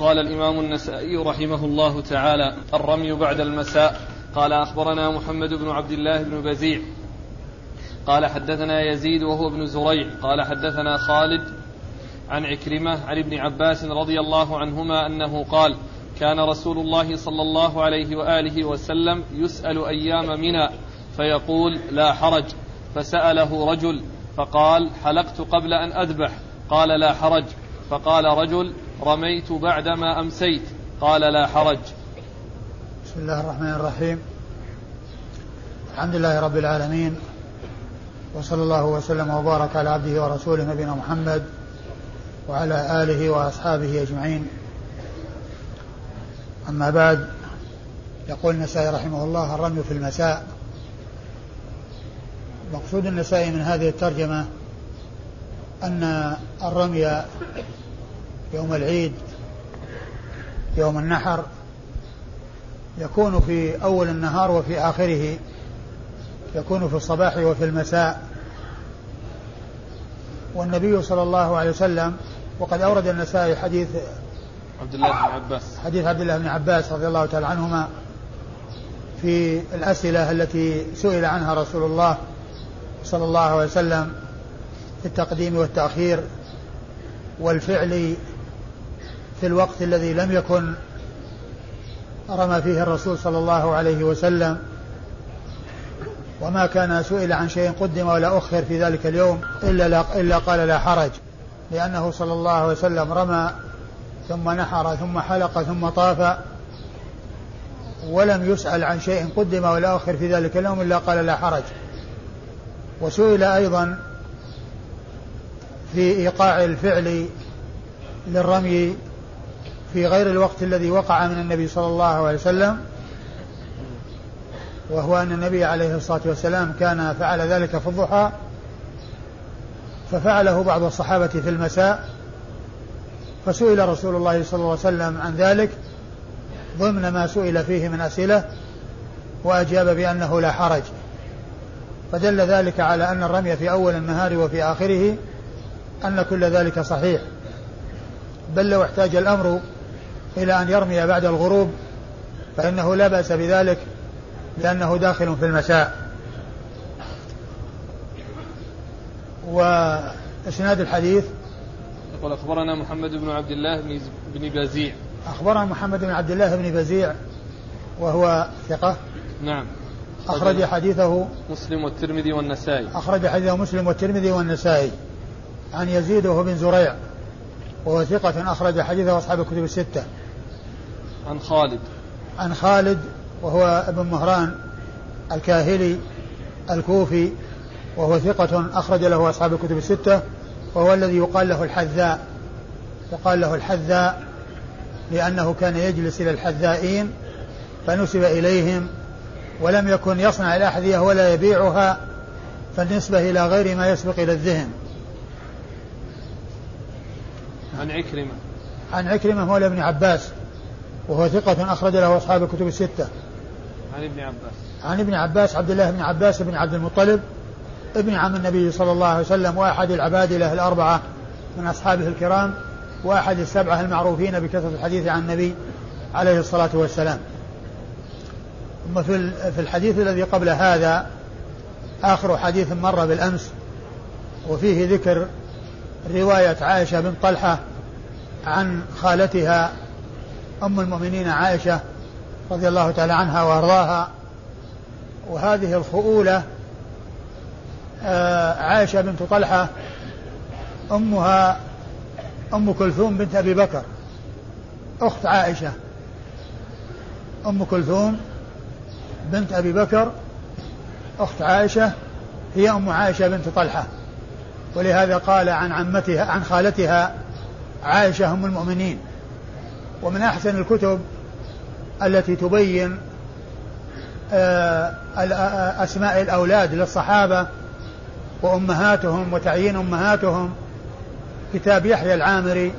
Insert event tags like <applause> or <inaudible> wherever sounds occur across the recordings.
قال الإمام النسائي رحمه الله تعالى الرمي بعد المساء. قال أخبرنا محمد بن عبد الله بن بزيع. قال حدثنا يزيد وهو ابن زريع. قال حدثنا خالد عن عكرمة عن ابن عباس رضي الله عنهما أنه قال كان رسول الله صلى الله عليه وآله وسلم يسأل أيام منى فيقول لا حرج. فسأله رجل فقال حلقت قبل أن أذبح. قال لا حرج. فقال رجل رميت بعدما أمسيت. قال لا حرج. بسم الله الرحمن الرحيم. الحمد لله رب العالمين. وصلى الله وسلم وبارك على عبده ورسوله نبينا محمد وعلى آله وأصحابه أجمعين. أما بعد يقول النسائي رحمه الله الرمي في المساء. مقصود النسائي من هذه الترجمة أن الرمي يوم العيد يوم النحر يكون في أول النهار وفي آخره يكون في الصباح وفي المساء. والنبي صلى الله عليه وسلم وقد أورد النسائي حديث عبد الله بن عباس. حديث عبد الله بن عباس رضي الله تعالى عنهما في الأسئلة التي سئل عنها رسول الله صلى الله عليه وسلم في التقديم والتأخير والفعل في الوقت الذي لم يكن رمى فيه الرسول صلى الله عليه وسلم وما كان سئل عن شيء قدم ولا أخر في ذلك اليوم إلا, لا إلا قال لا حرج لأنه صلى الله عليه وسلم رمى ثم نحر ثم حلق ثم طاف ولم يسأل عن شيء قدم ولا أخر في ذلك اليوم إلا قال لا حرج. وسئل أيضا في إيقاع الفعل للرمي في غير الوقت الذي وقع من النبي صلى الله عليه وسلم وهو أن النبي عليه الصلاة والسلام كان فعل ذلك في الضحى ففعله بعض الصحابة في المساء فسئل رسول الله صلى الله عليه وسلم عن ذلك ضمن ما سئل فيه من أسئلة وأجاب بأنه لا حرج. فدل ذلك على أن الرمي في أول النهار وفي آخره أن كل ذلك صحيح. بل لو احتاج الأمر إلى أن يرمي بعد الغروب فإنه لا بأس بذلك لأنه داخل في المساء. وإسناد الحديث؟ يقول أخبرنا محمد بن عبد الله بن بزيع. أخبرنا محمد بن عبد الله بن بزيع وهو ثقة. نعم. أخرج حديثه مسلم والترمذي والنسائي. أخرج حديثه مسلم والترمذي والنسائي. عن يزيد وهو بن زريع وهو ثقة أخرج حديثه أصحاب الكتب الستة. عن خالد. عن خالد وهو ابن مهران الكاهلي الكوفي وهو ثقة أخرج له أصحاب الكتب الستة وهو الذي يقال له الحذاء. يقال له الحذاء لأنه كان يجلس إلى الحذائين فنسب إليهم ولم يكن يصنع الأحذية ولا يبيعها فالنسبة إلى غير ما يسبق إلى الذهن. عن عكرمة. عن عكرمة مولى ابن عباس. وهو ثقة أخرج له أصحاب الكتب الستة. عن ابن عباس. عن ابن عباس عبد الله بن عباس بن عبد المطلب ابن عم النبي صلى الله عليه وسلم وأحد العبادلة الأربعة من أصحابه الكرام وأحد السبعة المعروفين بكثرة الحديث عن النبي عليه الصلاة والسلام. ثم في الحديث الذي قبل هذا آخر حديث مر بالأمس وفيه ذكر رواية عائشة بن طلحة عن خالتها أم المؤمنين عائشة رضي الله تعالى عنها وأرضاها. وهذه الخؤولة آه، عائشة بنت طلحة أمها أم كلثوم بنت أبي بكر أخت عائشة أم كلثوم بنت أبي بكر أخت عائشة هي أم عائشة بنت طلحة. ولهذا قال عن عمتها عن خالتها عائشة أم المؤمنين. ومن أحسن الكتب التي تبين آه، آه، أسماء الأولاد للصحابة وأمهاتهم وتعيين أمهاتهم كتاب يحيى العامري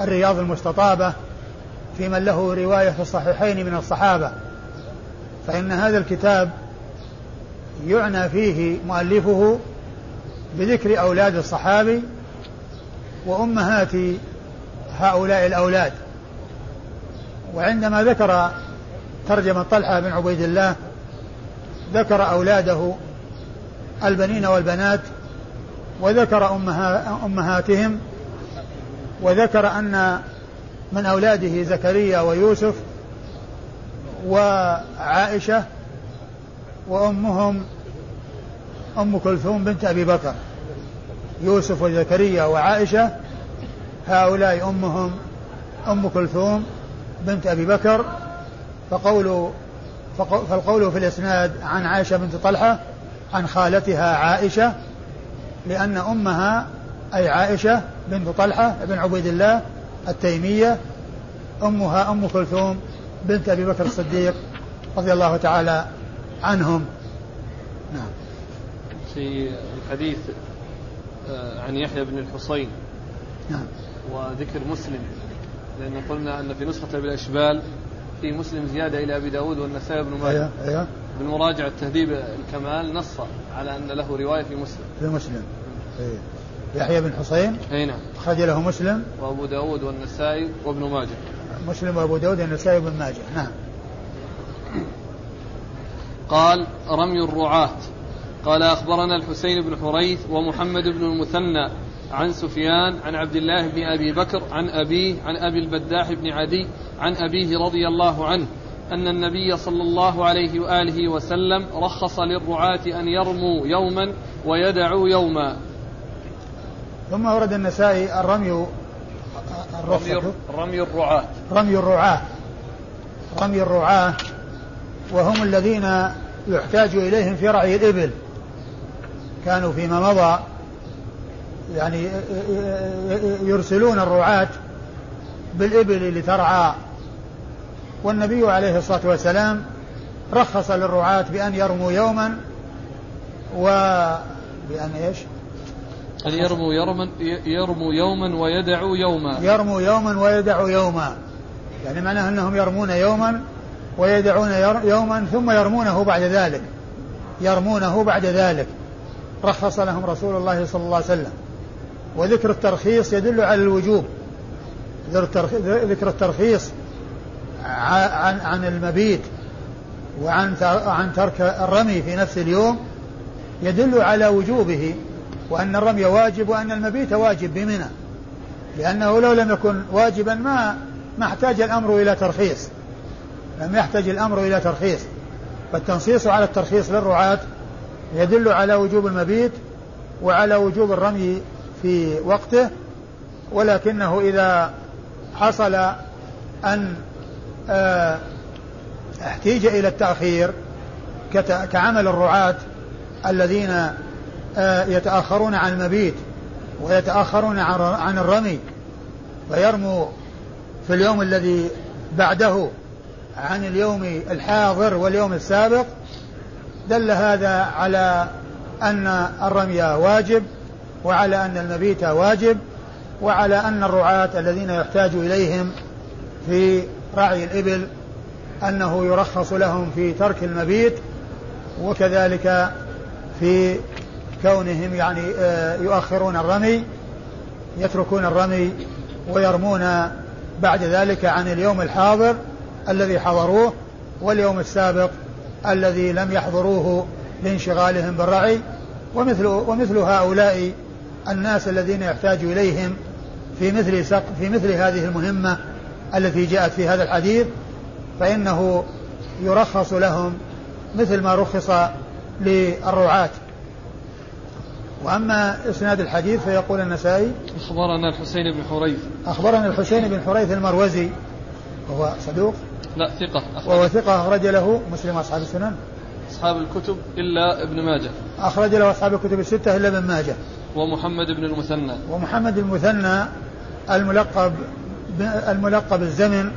الرياض المستطابة في من له رواية في الصحيحين من الصحابة. فإن هذا الكتاب يعنى فيه مؤلفه بذكر أولاد الصحابي وأمهات هؤلاء الأولاد. وعندما ذكر ترجمة طلحة بن عبيد الله ذكر أولاده البنين والبنات وذكر أمها أمهاتهم وذكر أن من أولاده زكريا ويوسف وعائشة وأمهم أم كلثوم بنت أبي بكر. يوسف وزكريا وعائشة هؤلاء أمهم أم كلثوم بنت أبي بكر فقول فالقول في الإسناد عن عائشة بنت طلحة عن خالتها عائشة لأن أمها أي عائشة بنت طلحة بن عبيد الله التيمية أمها أم كلثوم بنت أبي بكر الصديق رضي الله تعالى عنهم. نعم. في الحديث آه، عن يحيى بن الحصين. نعم. وذكر مسلم لأن قلنا أن في نسخة بالأشبال في مسلم زيادة إلى أبي داود والنسائي بن ماجه. أيوه أيوه. بالمراجعة تهذيب الكمال نص على أن له رواية في مسلم. في مسلم. أيه. يحيى بن حصين أي نعم. أخرج له مسلم. وأبو داود والنسائي وابن ماجه. مسلم وأبو داود والنسائي وابن ماجه. نعم. قال رمي الرعاة. قال أخبرنا الحسين بن حريث ومحمد بن المثنى عن سفيان عن عبد الله بن أبي بكر عن أبيه عن أبي البداح بن عدي عن أبيه رضي الله عنه أن النبي صلى الله عليه وآله وسلم رخص للرعاة أن يرموا يوما ويدعوا يوما. ثم ورد النسائي الرمي رمي, رمي الرعاة. رمي الرعاة. رمي الرعاة. وهم الذين يحتاج إليهم في رعي الإبل. كانوا فيما مضى. يعني يرسلون الرعاة بالإبل لترعى والنبي عليه الصلاة والسلام رخص للرعاة بأن يرموا يوما و بأن إيش؟ أن يرموا يوما يرموا يوما ويدعوا يوما؟ يرموا يوما ويدعوا يوما. يعني معناه أنهم يرمون يوما ويدعون يوما ثم يرمونه بعد ذلك. يرمونه بعد ذلك. رخص لهم رسول الله صلى الله عليه وسلم. وذكر الترخيص يدل على الوجوب. ذكر الترخيص عن عن المبيت وعن عن ترك الرمي في نفس اليوم يدل على وجوبه وأن الرمي واجب وأن المبيت واجب بمنى. لأنه لو لم يكن واجبا ما ما احتاج الأمر إلى ترخيص. لم يحتاج الأمر إلى ترخيص. فالتنصيص على الترخيص للرعاة يدل على وجوب المبيت وعلى وجوب الرمي في وقته ولكنه إذا حصل أن آه، احتيج إلى التأخير كعمل الرعاة الذين آه، يتأخرون عن المبيت ويتأخرون عن الرمي فيرموا في اليوم الذي بعده عن اليوم الحاضر واليوم السابق دل هذا على أن الرمي واجب وعلى أن المبيت واجب وعلى أن الرعاة الذين يحتاج إليهم في رعي الإبل أنه يرخص لهم في ترك المبيت وكذلك في كونهم يعني آه، يؤخرون الرمي يتركون الرمي ويرمون بعد ذلك عن اليوم الحاضر الذي حضروه واليوم السابق الذي لم يحضروه لانشغالهم بالرعي ومثل ومثل هؤلاء الناس الذين يحتاج إليهم في مثل في مثل هذه المهمة التي جاءت في هذا الحديث فإنه يرخص لهم مثل ما رخص للرعاة. وأما إسناد الحديث فيقول النسائي أخبرنا الحسين بن حريث. أخبرنا الحسين بن حريث المروزي وهو صدوق. لا ثقة. وهو ثقة أخرج له مسلم أصحاب السنن. أصحاب الكتب إلا ابن ماجه. أخرج له أصحاب الكتب الستة إلا ابن ماجه. ومحمد بن المثنى. ومحمد المثنى الملقب الملقب الزمن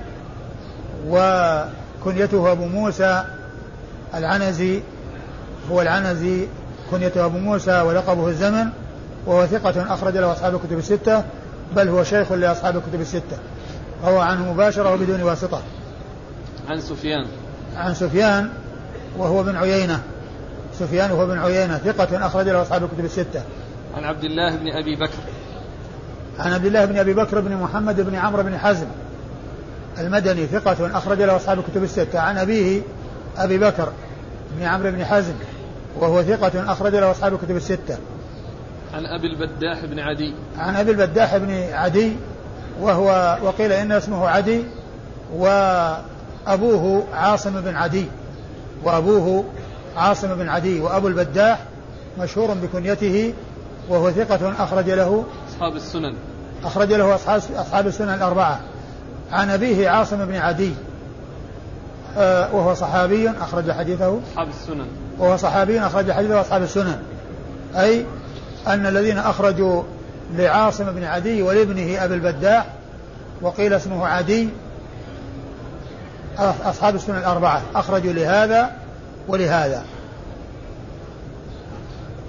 وكنيته أبو موسى العنزي هو العنزي كنيته أبو موسى ولقبه الزمن وهو ثقة أخرج له أصحاب الكتب الستة بل هو شيخ لأصحاب الكتب الستة. روى عنه مباشرة وبدون واسطة. عن سفيان. عن سفيان وهو بن عيينة. سفيان وهو بن عيينة ثقة أخرج له أصحاب الكتب الستة. عن عبد الله بن أبي بكر. عن عبد الله بن أبي بكر بن محمد بن عمرو بن حزم المدني ثقة أخرج له أصحاب الكتب الستة. عن أبيه أبي بكر بن عمرو بن حزم وهو ثقة أخرج له أصحاب الكتب الستة. عن أبي البداح بن عدي. عن أبي البداح بن عدي وهو وقيل إن اسمه عدي وأبوه عاصم بن عدي وأبوه عاصم بن عدي وأبو البداح مشهور بكنيته وهو ثقة أخرج له أصحاب السنن. أخرج له أصحاب أصحاب السنن الأربعة. عن أبيه عاصم بن عدي آه وهو صحابي أخرج حديثه. أصحاب السنن. وهو صحابي أخرج حديثه أصحاب السنن. أي أن الذين أخرجوا لعاصم بن عدي ولابنه أبي البداح وقيل اسمه عدي أصحاب السنن الأربعة. أخرجوا لهذا ولهذا.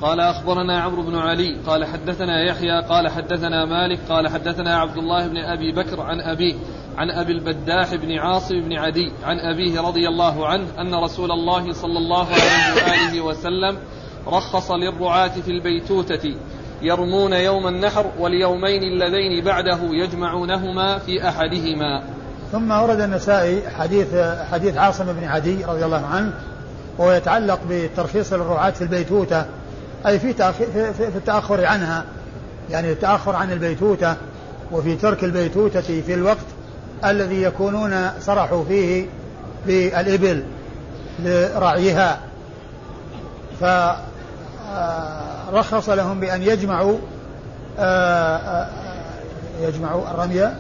قال أخبرنا عمرو بن علي قال حدثنا يحيى قال حدثنا مالك قال حدثنا عبد الله بن أبي بكر عن أبيه عن أبي البداح بن عاصم بن عدي عن أبيه رضي الله عنه أن رسول الله صلى الله عليه وآله وسلم رخص للرعاة في البيتوتة يرمون يوم النحر واليومين اللذين بعده يجمعونهما في أحدهما. ثم ورد النسائي حديث حديث عاصم بن عدي رضي الله عنه وهو يتعلق بالترخيص للرعاة في البيتوتة أي في, في, في التأخر عنها. يعني التأخر عن البيتوتة وفي ترك البيتوتة في الوقت الذي يكونون سرحوا فيه بالإبل لرعيها. فرخص لهم بأن يجمعوا آه، آه، يجمعوا الرمي.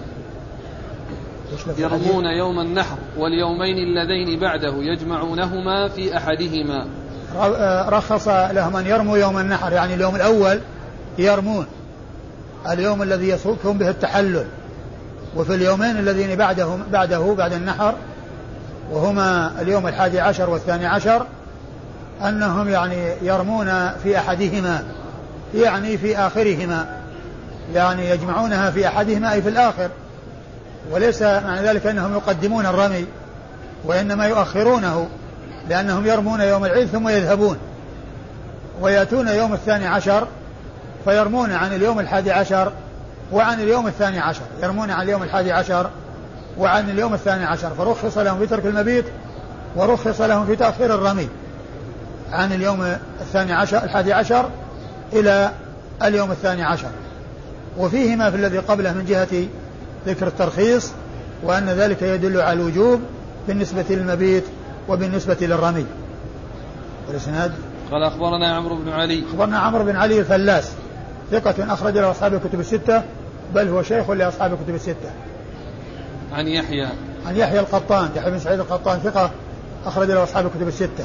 يرمون يوم النحر واليومين اللذين بعده يجمعونهما في أحدهما. آه، رخص لهم أن يرموا يوم النحر يعني اليوم الأول يرمون. اليوم الذي يكون به التحلل. وفي اليومين الذين بعده بعده بعد النحر وهما اليوم الحادي عشر والثاني عشر أنهم يعني يرمون في أحدهما يعني في آخرهما يعني يجمعونها في أحدهما أي في الآخر. وليس معنى ذلك أنهم يقدمون الرمي وإنما يؤخرونه. لأنهم يرمون يوم العيد ثم يذهبون ويأتون يوم الثاني عشر فيرمون عن اليوم الحادي عشر وعن اليوم الثاني عشر يرمون عن اليوم الحادي عشر وعن اليوم الثاني عشر فرخص لهم في ترك المبيت ورخص لهم في تأخير الرمي عن اليوم الثاني عشر الحادي عشر إلى اليوم الثاني عشر. وفيهما في الذي قبله من جهة ذكر الترخيص وأن ذلك يدل على الوجوب بالنسبة للمبيت وبالنسبة للرمي. والإسناد؟ قال أخبرنا عمرو بن علي. أخبرنا عمرو بن علي الفلاس. ثقة أخرج له أصحاب الكتب الستة بل هو شيخ لأصحاب الكتب الستة. عن يحيى. عن يحيى القطان يحيى بن سعيد القطان ثقة أخرج له أصحاب الكتب الستة.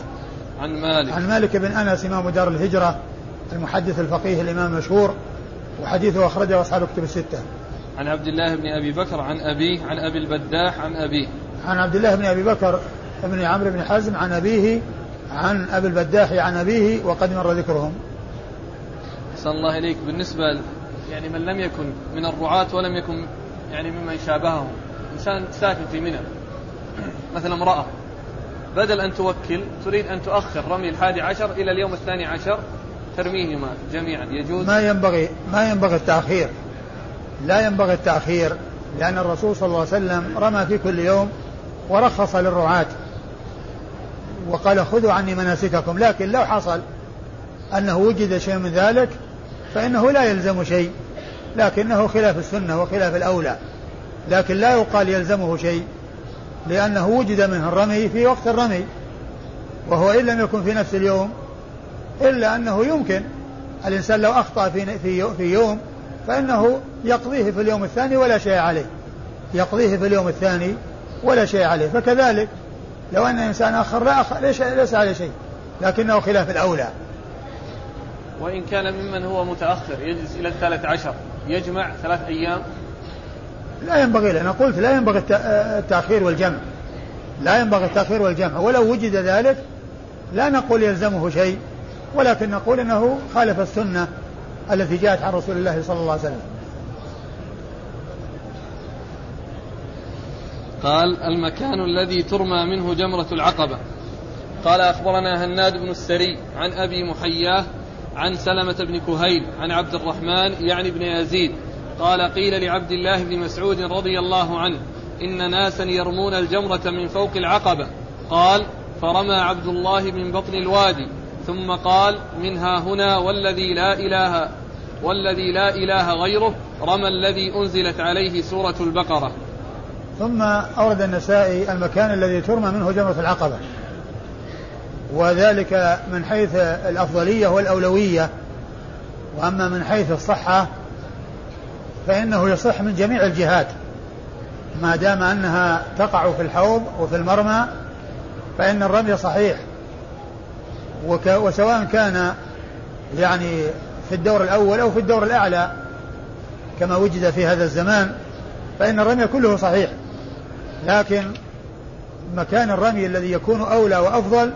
عن مالك. عن مالك بن أنس إمام دار الهجرة المحدث الفقيه الإمام المشهور وحديثه أخرجه أصحاب الكتب الستة. عن عبد الله بن أبي بكر عن أبيه عن أبي البداح عن أبيه. عن عبد الله بن أبي بكر بن عمرو بن حزم عن أبيه عن أبي البداح عن أبيه وقد مر ذكرهم. أحسن الله إليك. بالنسبة يعني من لم يكن من الرعاة ولم يكن يعني ممن شابههم. إنسان ساكن في منى. مثلا امرأة. بدل أن توكل تريد أن تؤخر رمي الحادي عشر إلى اليوم الثاني عشر. ترميهما جميعا. يجوز؟ ما ينبغي ما ينبغي التأخير. لا ينبغي التأخير لأن الرسول صلى الله عليه وسلم رمى في كل يوم ورخص للرعاة. وقال خذوا عني مناسككم لكن لو حصل أنه وجد شيء من ذلك فإنه لا يلزم شيء لكنه خلاف السنة وخلاف الأولى لكن لا يقال يلزمه شيء لأنه وجد منه الرمي في وقت الرمي وهو إن لم يكن في نفس اليوم إلا أنه يمكن الإنسان لو أخطأ في في يوم فإنه يقضيه في اليوم الثاني ولا شيء عليه يقضيه في اليوم الثاني ولا شيء عليه فكذلك لو أن الإنسان أخر لا أخر ليس, ليس عليه شيء. لكنه خلاف الأولى. وإن كان ممن هو متأخر يجلس إلى الثالث عشر يجمع ثلاث أيام؟ لا ينبغي له. أنا قلت لا ينبغي التأخير والجمع. لا ينبغي التأخير والجمع. ولو وجد ذلك لا نقول يلزمه شيء ولكن نقول إنه خالف السنة التي جاءت عن رسول الله صلى الله عليه وسلم. قال المكان الذي ترمى منه جمرة العقبة. قال أخبرنا هناد بن السري عن أبي محياه عن سلمة بن كهيل عن عبد الرحمن يعني بن يزيد. قال قيل لعبد الله بن مسعود رضي الله عنه إن ناسا يرمون الجمرة من فوق العقبة. قال فرمى عبد الله من بطن الوادي. ثم قال منها هنا والذي لا إله والذي لا إله غيره رمى الذي أنزلت عليه سورة البقرة. ثم أورد النسائي المكان الذي ترمى منه جمرة العقبة. وذلك من حيث الأفضلية والأولوية. وأما من حيث الصحة فإنه يصح من جميع الجهات. ما دام أنها تقع في الحوض وفي المرمى فإن الرمي صحيح. وسواء كان يعني في الدور الأول أو في الدور الأعلى كما وجد في هذا الزمان فإن الرمي كله صحيح. لكن مكان الرمي الذي يكون أولى وأفضل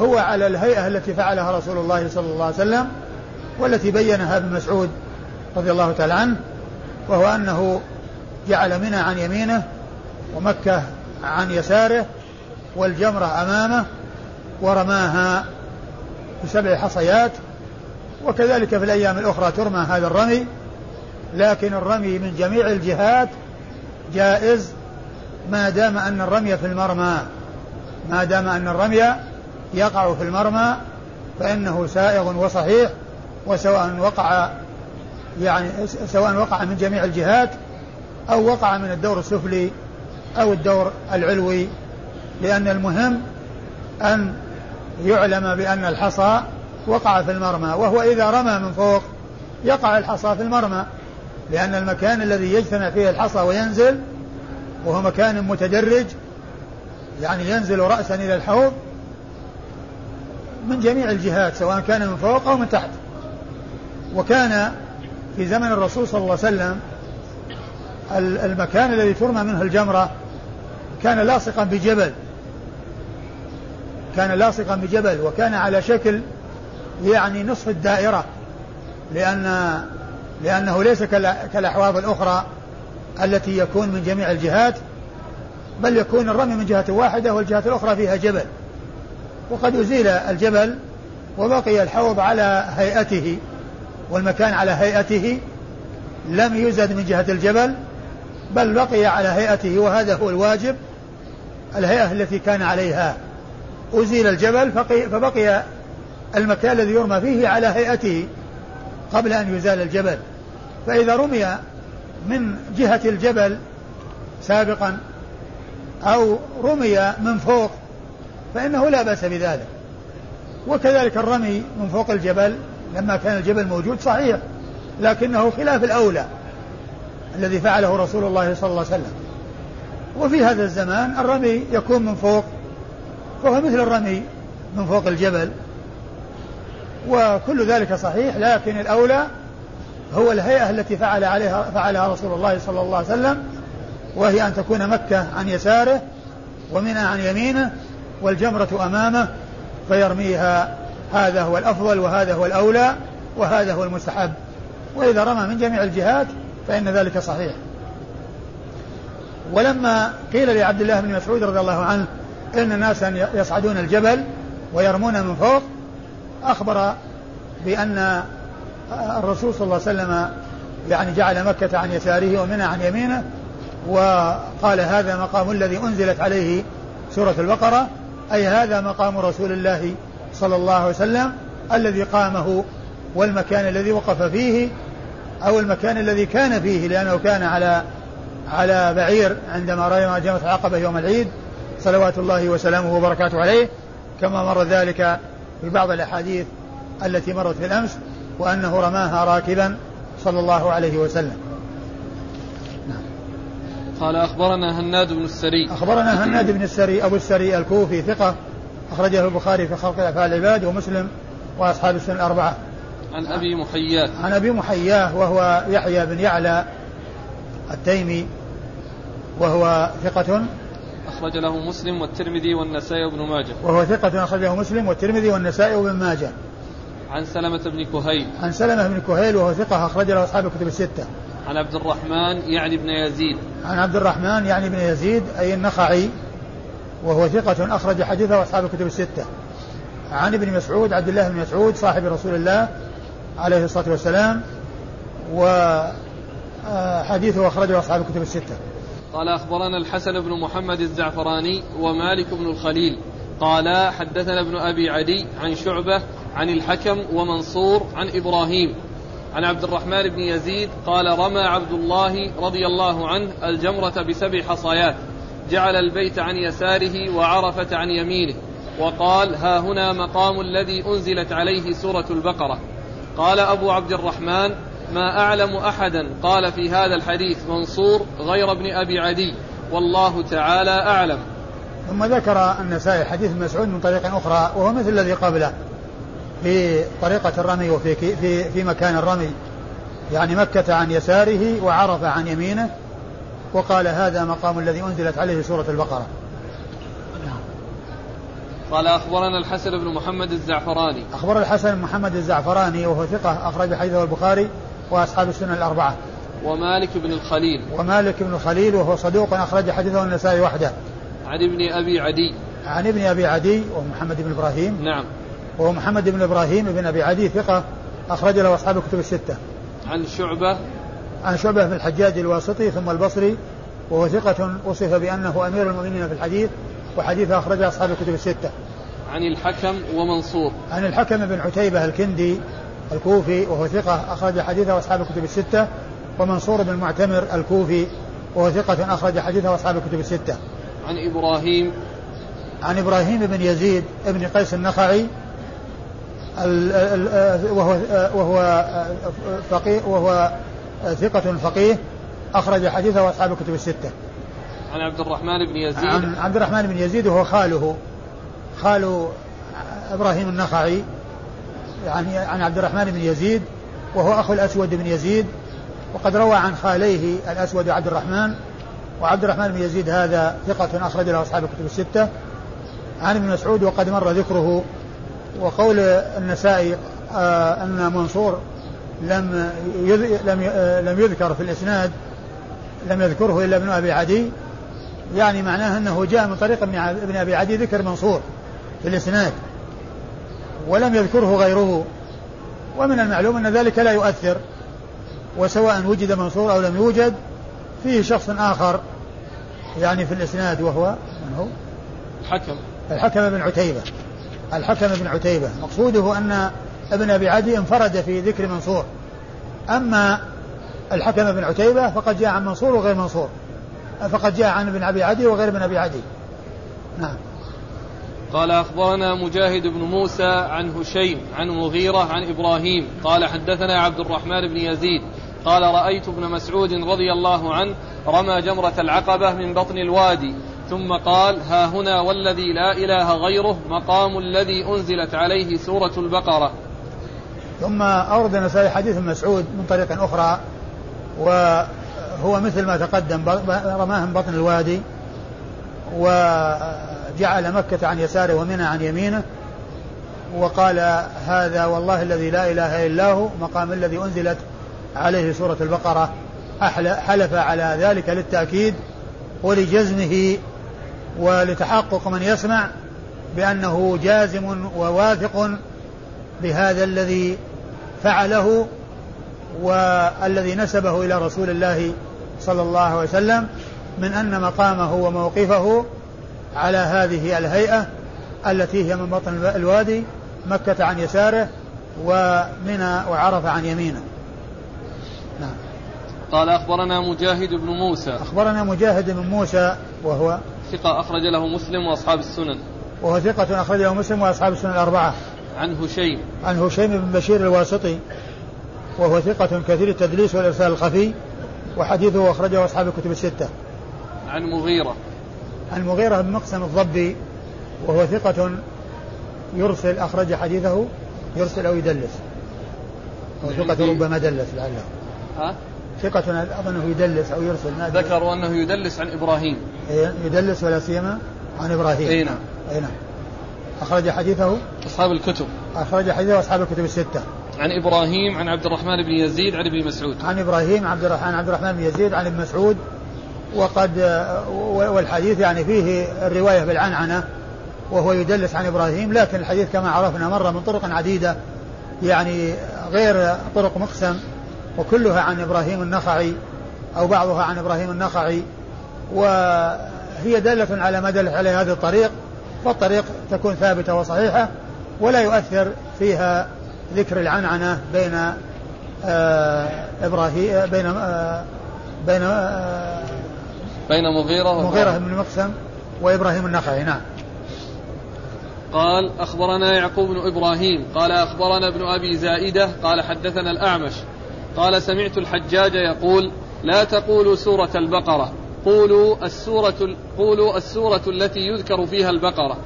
هو على الهيئة التي فعلها رسول الله صلى الله عليه وسلم والتي بينها ابن مسعود رضي الله تعالى عنه وهو أنه جعل منى عن يمينه ومكة عن يساره والجمرة أمامه ورماها بسبع حصيات وكذلك في الأيام الأخرى ترمى هذا الرمي لكن الرمي من جميع الجهات جائز ما دام أن الرمي في المرمى ما دام أن الرمي يقع في المرمى فإنه سائغ وصحيح وسواء وقع يعني سواء وقع من جميع الجهات أو وقع من الدور السفلي أو الدور العلوي. لأن المهم أن يعلم بأن الحصى وقع في المرمى وهو إذا رمى من فوق يقع الحصى في المرمى. لأن المكان الذي يجتمع فيه الحصى وينزل وهو مكان متدرج يعني ينزل رأسا إلى الحوض من جميع الجهات سواء كان من فوق أو من تحت. وكان في زمن الرسول صلى الله عليه وسلم المكان الذي ترمى منه الجمرة كان لاصقا بجبل. كان لاصقا بجبل وكان على شكل يعني نصف الدائرة لأن لأنه ليس كالأحواض الأخرى. التي يكون من جميع الجهات بل يكون الرمي من جهة واحدة والجهة الأخرى فيها جبل. وقد أزيل الجبل وبقي الحوض على هيئته والمكان على هيئته لم يزد من جهة الجبل بل بقي على هيئته وهذا هو الواجب الهيئة التي كان عليها. أزيل الجبل فبقي المكان الذي يرمى فيه على هيئته قبل أن يزال الجبل. فإذا رمي من جهة الجبل سابقا أو رمي من فوق فإنه لا بأس بذلك. وكذلك الرمي من فوق الجبل لما كان الجبل موجود صحيح لكنه خلاف الأولى الذي فعله رسول الله صلى الله عليه وسلم. وفي هذا الزمان الرمي يكون من فوق وهو مثل الرمي من فوق الجبل وكل ذلك صحيح لكن الأولى هو الهيئة التي فعل عليها فعلها رسول الله صلى الله عليه وسلم وهي أن تكون مكة عن يساره ومنى عن يمينه والجمرة أمامه فيرميها هذا هو الأفضل وهذا هو الأولى وهذا هو المستحب. وإذا رمى من جميع الجهات فإن ذلك صحيح. ولما قيل لعبد الله بن مسعود رضي الله عنه إن ناسا يصعدون الجبل ويرمون من فوق أخبر بأن الرسول صلى الله عليه وسلم يعني جعل مكة عن يساره ومنى عن يمينه وقال هذا مقام الذي أنزلت عليه سورة البقرة أي هذا مقام رسول الله صلى الله عليه وسلم الذي قامه والمكان الذي وقف فيه أو المكان الذي كان فيه لأنه كان على على بعير عندما رأى جمرة العقبة يوم العيد صلوات الله وسلامه وبركاته عليه. كما مر ذلك في بعض الأحاديث التي مرت في الأمس وأنه رماها راكبا صلى الله عليه وسلم. نعم. قال أخبرنا هناد بن السري. أخبرنا هناد بن السري أبو السري الكوفي ثقة أخرجه البخاري في خلق أفعال العباد ومسلم وأصحاب السنة الأربعة. عن أبي محياه. عن أبي محياه وهو يحيى بن يعلى التيمي وهو ثقة. أخرج له مسلم والترمذي والنسائي وابن ماجه. وهو ثقة أخرجه مسلم والترمذي والنسائي وابن ماجه. عن سلمة بن كهيل. عن سلمة بن كهيل وهو ثقة أخرج له أصحاب الكتب الستة. عن عبد الرحمن يعني بن يزيد. عن عبد الرحمن يعني بن يزيد أي النخعي وهو ثقة أخرج حديثه أصحاب الكتب الستة. عن ابن مسعود عبد الله بن مسعود صاحب رسول الله عليه الصلاة والسلام و آه، أخرجه أصحاب الكتب الستة. قال أخبرنا الحسن بن محمد الزعفراني ومالك بن الخليل. قال حدثنا ابن أبي عدي عن شعبة عن الحكم ومنصور عن إبراهيم. عن عبد الرحمن بن يزيد قال رمى عبد الله رضي الله عنه الجمرة بسبع حصيات جعل البيت عن يساره وعرفة عن يمينه وقال ها هنا مقام الذي أنزلت عليه سورة البقرة. قال أبو عبد الرحمن ما أعلم أحدا قال في هذا الحديث منصور غير ابن أبي عدي والله تعالى أعلم. ثم ذكر النسائي حديث مسعود من طريق أخرى وهو مثل الذي قبله. في طريقة الرمي وفي في في مكان الرمي. يعني مكة عن يساره وعرف عن يمينه. وقال هذا مقام الذي أنزلت عليه سورة البقرة. قال أخبرنا الحسن بن محمد الزعفراني. أخبر الحسن بن محمد الزعفراني وهو ثقة أخرج حديثه البخاري وأصحاب السنن الأربعة. ومالك بن الخليل. ومالك بن الخليل وهو صدوق أخرج حديثه النسائي وحده. عن ابن أبي عدي. عن ابن أبي عدي ومحمد بن إبراهيم. نعم. وهو محمد بن إبراهيم بن أبي عدي ثقة أخرج له أصحاب الكتب الستة. عن شعبة. عن شعبة بن الحجاج الواسطي ثم البصري وهو ثقة وصف بأنه أمير المؤمنين في الحديث وحديثه أخرجه أصحاب الكتب الستة. عن الحكم ومنصور. عن الحكم بن عتيبة الكندي الكوفي وهو ثقة أخرج حديثه أصحاب الكتب الستة. ومنصور بن المعتمر الكوفي وهو ثقة أخرج حديثه أصحاب الكتب الستة. عن إبراهيم. عن إبراهيم بن يزيد بن قيس النخعي وهو وهو فقيه وهو ثقة فقيه أخرج حديثه أصحاب الكتب الستة. عن عبد الرحمن بن يزيد. عن عبد الرحمن بن يزيد وهو خاله. خال إبراهيم النخعي يعني عن عبد الرحمن بن يزيد وهو أخو الأسود بن يزيد وقد روى عن خاليه الأسود وعبد الرحمن وعبد الرحمن بن يزيد هذا ثقة أخرج له أصحاب الكتب الستة. عن ابن مسعود وقد مر ذكره وقول النسائي آه أن منصور لم لم آه، لم يذكر في الإسناد لم يذكره إلا ابن أبي عدي يعني معناه أنه جاء من طريق ابن أبي عدي ذكر منصور في الإسناد ولم يذكره غيره ومن المعلوم أن ذلك لا يؤثر وسواء وجد منصور أو لم يوجد فيه شخص آخر يعني في الإسناد وهو من هو؟ الحكم الحكم بن عتيبة الحكم بن عتيبة. مقصوده أن ابن أبي عدي انفرد في ذكر منصور. أما الحكم بن عتيبة فقد جاء عن منصور وغير منصور. فقد جاء عن ابن أبي عدي وغير ابن أبي عدي. نعم. قال أخبرنا مجاهد بن موسى عن هشيم عن مغيرة عن إبراهيم. قال حدثنا عبد الرحمن بن يزيد. قال رأيت ابن مسعود رضي الله عنه رمى جمرة العقبة من بطن الوادي. ثم قال ها هنا والذي لا إله غيره مقام الذي أنزلت عليه سورة البقرة. ثم أورد النسائي حديث مسعود من طريق أخرى وهو مثل ما تقدم رماه من بطن الوادي وجعل مكة عن يساره ومنى عن يمينه وقال هذا والله الذي لا إله إلا هو مقام الذي أنزلت عليه سورة البقرة. حلف على ذلك للتأكيد ولجزمه ولتحقق من يسمع بأنه جازم وواثق بهذا الذي فعله والذي نسبه إلى رسول الله صلى الله عليه وسلم من أن مقامه وموقفه على هذه الهيئة التي هي من بطن الوادي مكة عن يساره ومنى وعرف عن يمينه. قال أخبرنا مجاهد بن موسى. أخبرنا مجاهد بن موسى وهو ثقة أخرج له مسلم وأصحاب السنن. وهو ثقة أخرج له مسلم وأصحاب السنن الأربعة. عن هشيم. عن هشيم بن بشير الواسطي وهو ثقة كثير التدليس والإرسال الخفي وحديثه أخرجه أصحاب الكتب الستة. عن مغيرة. عن مغيرة بن مقسم الضبي وهو ثقة يرسل أخرج حديثه يرسل أو يدلس. ثقة ربما دلس لعله. ها؟ ثقة أظنه يدلس أو يرسل ذكروا أنه يدلس عن إبراهيم. إيه، يدلس ولا سيما عن إبراهيم. أي نعم. أي نعم. أخرج حديثه؟ أصحاب الكتب. أخرج حديثه أصحاب الكتب الستة. عن إبراهيم عن عبد الرحمن بن يزيد عن ابن مسعود. عن إبراهيم عبد الرحمن عبد الرحمن بن يزيد عن ابن مسعود. وقد والحديث يعني فيه الرواية بالعنعنة وهو يدلس عن إبراهيم لكن الحديث كما عرفنا مر من طرق عديدة يعني غير طرق مقسم. وكلها عن إبراهيم النخعي أو بعضها عن إبراهيم النخعي وهي دالة على ما دل على هذا الطريق فالطريق تكون ثابتة وصحيحة ولا يؤثر فيها ذكر العنعنة بين آه إبراهيم بين آه بين آه بين مغيرة مغيرة بن مقسم وإبراهيم النخعي نعم. قال أخبرنا يعقوب بن إبراهيم قال أخبرنا ابن أبي زائدة قال حدثنا الأعمش قال سمعت الحجاج يقول لا تقولوا سورة البقرة قولوا السورة قولوا السورة التي يذكر فيها البقرة.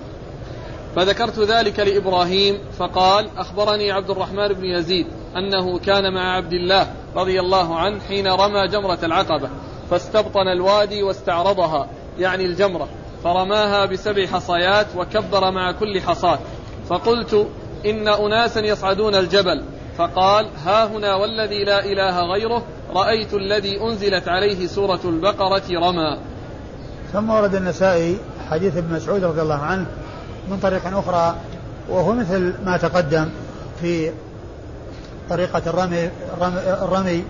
فذكرت ذلك لإبراهيم فقال أخبرني عبد الرحمن بن يزيد أنه كان مع عبد الله رضي الله عنه حين رمى جمرة العقبة فاستبطن الوادي واستعرضها يعني الجمرة فرماها بسبع حصيات وكبر مع كل حصاة. فقلت إن أناسا يصعدون الجبل فقال ها هنا والذي لا إله غيره رأيت الذي أنزلت عليه سورة البقرة رمى. ثم ورد النسائي حديث ابن مسعود رضي الله عنه من طريق أخرى وهو مثل ما تقدم في طريقة الرمي, الرمي, الرمي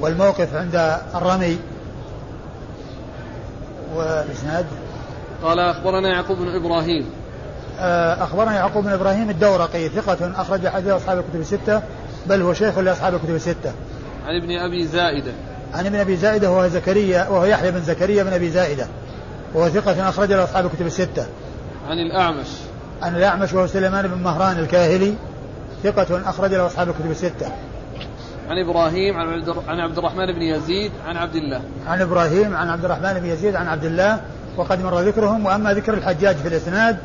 والموقف عند الرمي. والإسناد؟ قال أخبرنا يعقوب بن إبراهيم. أخبرنا يعقوب بن إبراهيم الدورقي ثقة أخرج حديث أصحاب الكتب الستة بل هو شيخ لأصحاب الكتب الستة. عن ابن أبي زائدة. عن ابن أبي زائدة وهو زكريا وهو يحيى بن زكريا بن أبي زائدة وهو ثقة أخرج له أصحاب الكتب الستة. عن الأعمش. عن الأعمش وهو سليمان بن مهران الكاهلي ثقة أخرج له أصحاب الكتب الستة. عن إبراهيم عن عبد الرحمن بن يزيد عن عبد الله. عن إبراهيم عن عبد الرحمن بن يزيد عن عبد الله وقد مر ذكرهم وأما ذكر الحجاج في الإسناد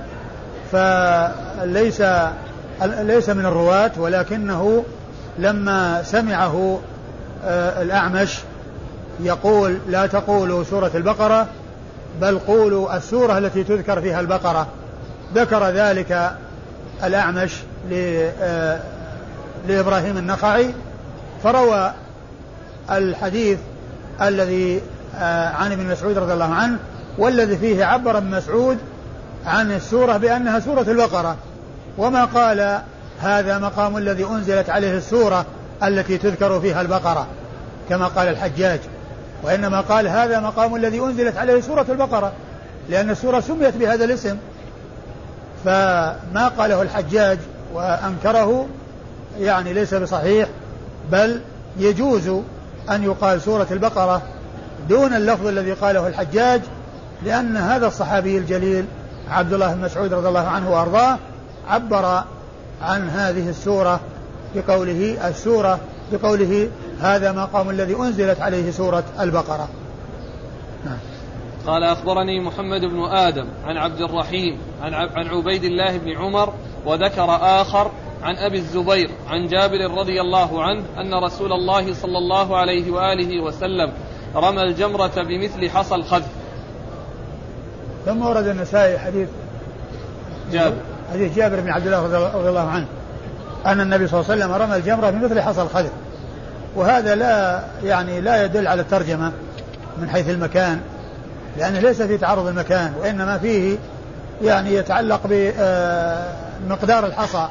فليس ليس من الرواة ولكنه لما سمعه آه، الأعمش يقول لا تقولوا سورة البقرة بل قولوا السورة التي تذكر فيها البقرة. ذكر ذلك الأعمش آه، لإبراهيم النخعي فروى الحديث الذي آه، عن ابن مسعود رضي الله عنه والذي فيه عبر ابن مسعود عن السورة بأنها سورة البقرة. وما قال هذا مقام الذي أنزلت عليه السورة التي تذكر فيها البقرة كما قال الحجاج. وإنما قال هذا مقام الذي أنزلت عليه سورة البقرة لأن السورة سميت بهذا الاسم. فما قاله الحجاج وأنكره يعني ليس بصحيح بل يجوز أن يقال سورة البقرة دون اللفظ الذي قاله الحجاج لأن هذا الصحابي الجليل عبد الله بن مسعود رضي الله عنه وأرضاه عبر عن هذه السورة بقوله السورة بقوله هذا مقام الذي أنزلت عليه سورة البقرة نعم. قال أخبرني محمد بن آدم عن عبد الرحيم عن, عن عبيد الله بن عمر وذكر آخر عن أبي الزبير عن جابر رضي الله عنه أن رسول الله صلى الله عليه وآله وسلم رمى الجمرة بمثل حصى الخذف ثم ورد النسائي حديث جابر. حديث جابر بن عبد الله رضي الله عنه أن النبي صلى الله عليه وسلم رمى الجمرة بمثل حصى الخذف وهذا لا يعني لا يدل على الترجمة من حيث المكان لأنه ليس في تعرض المكان وإنما فيه يعني يتعلق بمقدار الحصى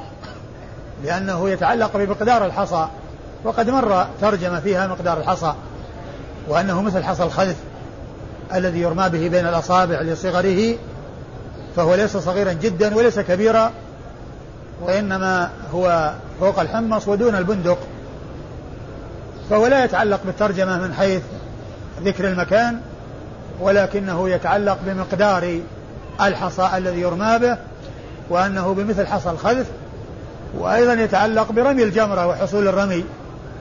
لأنه يتعلق بمقدار الحصى وقد مر ترجمة فيها مقدار الحصى وأنه مثل حصى الخذف الذي يرمى به بين الأصابع لصغره فهو ليس صغيرا جدا وليس كبيرا وإنما هو فوق الحمص ودون البندق. فهو لا يتعلق بالترجمة من حيث ذكر المكان ولكنه يتعلق بمقدار الحصى الذي يرمى به وأنه بمثل حصى الخذف وأيضا يتعلق برمي الجمرة وحصول الرمي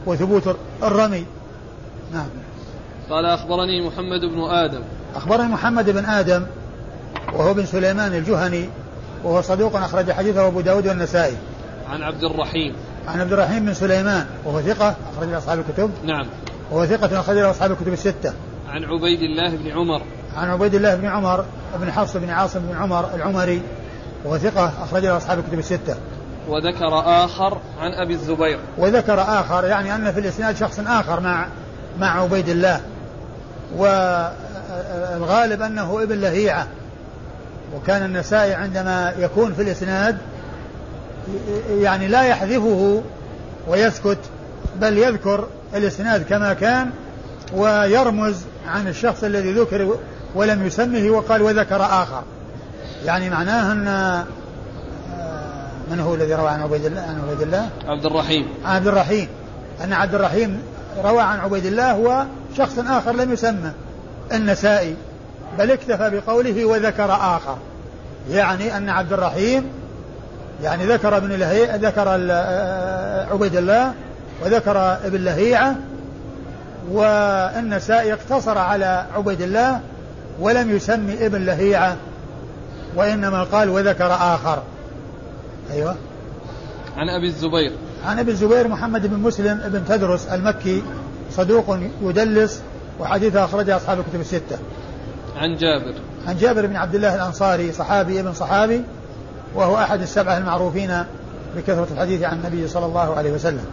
وثبوت الرمي. نعم. قال أخبرني محمد بن آدم. أخبرني محمد بن آدم وهو بن سليمان الجهني وهو صدوق أخرج حديثه أبو داود والنسائي. عن عبد الرحيم. عن عبد الرحيم بن سليمان وهو ثقة أخرج أصحاب الكتب. نعم. وهو ثقة أخرج أصحاب الكتب الستة. عن عبيد الله بن عمر. عن عبيد الله بن عمر بن حفص بن عاصم بن عمر العمري وهو ثقة أخرج أصحاب الكتب الستة. وذكر آخر عن أبي الزبير. وذكر آخر يعني أن في الإسناد شخص آخر مع مع عبيد الله. والغالب أنه ابن لهيعة. وكان النسائي عندما يكون في الإسناد يعني لا يحذفه ويسكت بل يذكر الإسناد كما كان ويرمز عن الشخص الذي ذكر ولم يسمه وقال وذكر آخر. يعني معناه أن آه، من هو الذي روى عن عبيد الله؟ عن عبيد الله؟ عبد الرحيم. عبد الرحيم. أن عبد الرحيم روى عن عبيد الله وشخص آخر لم يسمى النسائي بل اكتفى بقوله وذكر آخر. يعني أن عبد الرحيم يعني ذكر ابن لهيعة ذكر آه، عبيد الله وذكر ابن لهيعة والنسائي اقتصر على عبيد الله ولم يسمي ابن لهيعة وإنما قال وذكر آخر. أيوة. عن أبي الزبير. عن أبي الزبير محمد بن مسلم بن تدرس المكي صدوق يدلس وحديثه أخرجه أصحاب الكتب الستة. عن جابر. عن جابر بن عبد الله الأنصاري صحابي ابن صحابي وهو أحد السبعة المعروفين بكثرة الحديث عن النبي صلى الله عليه وسلم.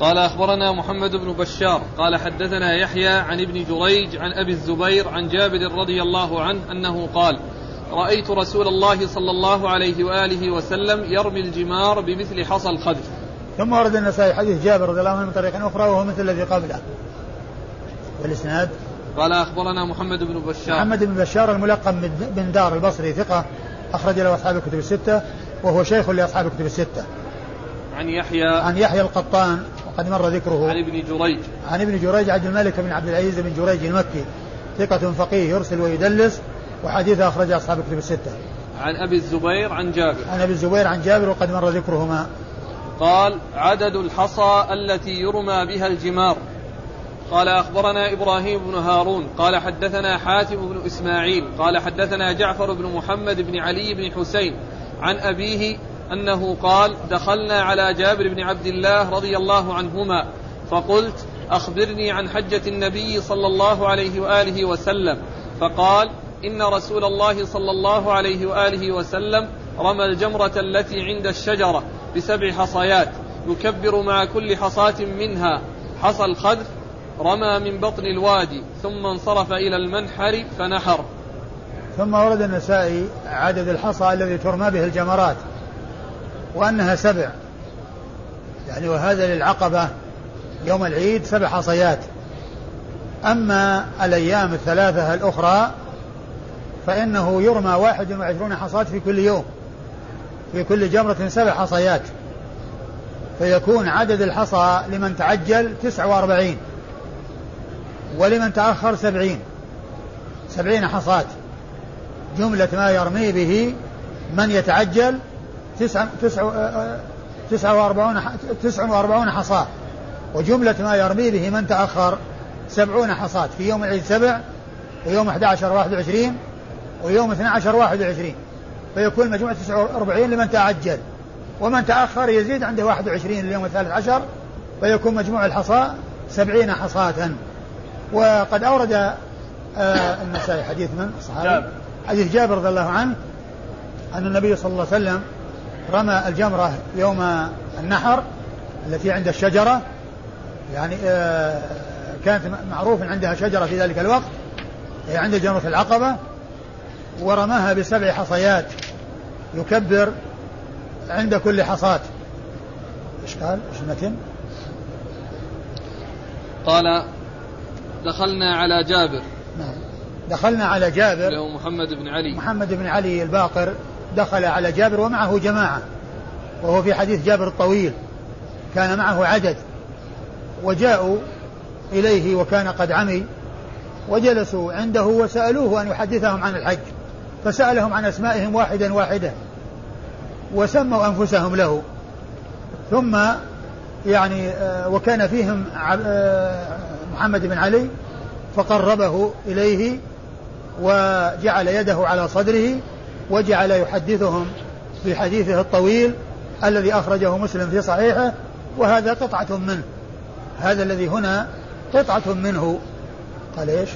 قال أخبرنا محمد بن بشار قال حدثنا يحيى عن ابن جريج عن أبي الزبير عن جابر رضي الله عنه أنه قال رأيت رسول الله صلى الله عليه وآله وسلم يرمي الجمار بمثل حصى الخذف ثم ورد النسائي حديث جابر رضي الله عنه من طريق أخرى وهو مثل الذي قبله والإسناد قال أخبرنا محمد بن بشار. محمد بن بشار الملقب بندار البصري ثقة أخرج له أصحاب الكتب الستة وهو شيخ لأصحاب الكتب الستة. عن يحيى. عن يحيى القطان وقد مر ذكره. عن ابن جريج. عن ابن جريج عبد الملك بن عبد العزيز بن جريج المكي. ثقة فقيه يرسل ويدلس وحديثه أخرج أصحاب الكتب الستة. عن أبي الزبير عن جابر. عن أبي الزبير عن جابر وقد مر ذكرهما. قال عدد الحصى التي يرمى بها الجمار. قال أخبرنا إبراهيم بن هارون قال حدثنا حاتم بن إسماعيل قال حدثنا جعفر بن محمد بن علي بن حسين عن أبيه أنه قال دخلنا على جابر بن عبد الله رضي الله عنهما فقلت أخبرني عن حجة النبي صلى الله عليه وآله وسلم فقال إن رسول الله صلى الله عليه وآله وسلم رمى الجمرة التي عند الشجرة بسبع حصيات يكبر مع كل حصاة منها. حصى الخذف رمى من بطن الوادي ثم انصرف إلى المنحر فنحر. ثم ورد النسائي عدد الحصى الذي ترمى به الجمرات وأنها سبع. يعني وهذا للعقبة يوم العيد سبع حصيات. أما الأيام الثلاثة الأخرى فإنه يرمى واحد وعشرون حصاة في كل يوم. في كل جمرة سبع حصيات. فيكون عدد الحصى لمن تعجل تسعة وأربعين ولمن تأخر سبعين. سبعين حصاة. جملة ما يرمي به من يتعجل تسعة, تسعة, تسعة وأربعون تسع وأربعون حصاة. وجملة ما يرمي به من تأخر سبعون حصاة. في يوم العيد سبع ويوم 11 21 ويوم 12 21 فيكون مجموع 49 لمن تعجل ومن تأخر يزيد عنده 21 اليوم الثالث عشر فيكون مجموع الحصى 70 حصاة. وقد أورد آه النسائي حديث من؟ الصحابي حديث جابر رضي الله عنه أن النبي صلى الله عليه وسلم رمى الجمرة يوم النحر التي عند الشجرة. يعني آه كانت معروف عندها شجرة في ذلك الوقت هي عند جمرة العقبة. ورماها بسبع حصيات. يكبر عند كل حصاة. إيش قال؟ إيش المتن؟ قال دخلنا على جابر. نعم. دخلنا على جابر. له محمد بن علي. محمد بن علي الباقر دخل على جابر ومعه جماعة. وهو في حديث جابر الطويل. كان معه عدد. وجاءوا إليه وكان قد عمي. وجلسوا عنده وسألوه أن يحدثهم عن الحج. فسألهم عن أسمائهم واحدا واحدا وسموا أنفسهم له. ثم يعني آه، وكان فيهم آه، محمد بن علي فقربه إليه وجعل يده على صدره وجعل يحدثهم في حديثه الطويل الذي أخرجه مسلم في صحيحه وهذا قطعة منه. هذا الذي هنا قطعة منه. قال إيش؟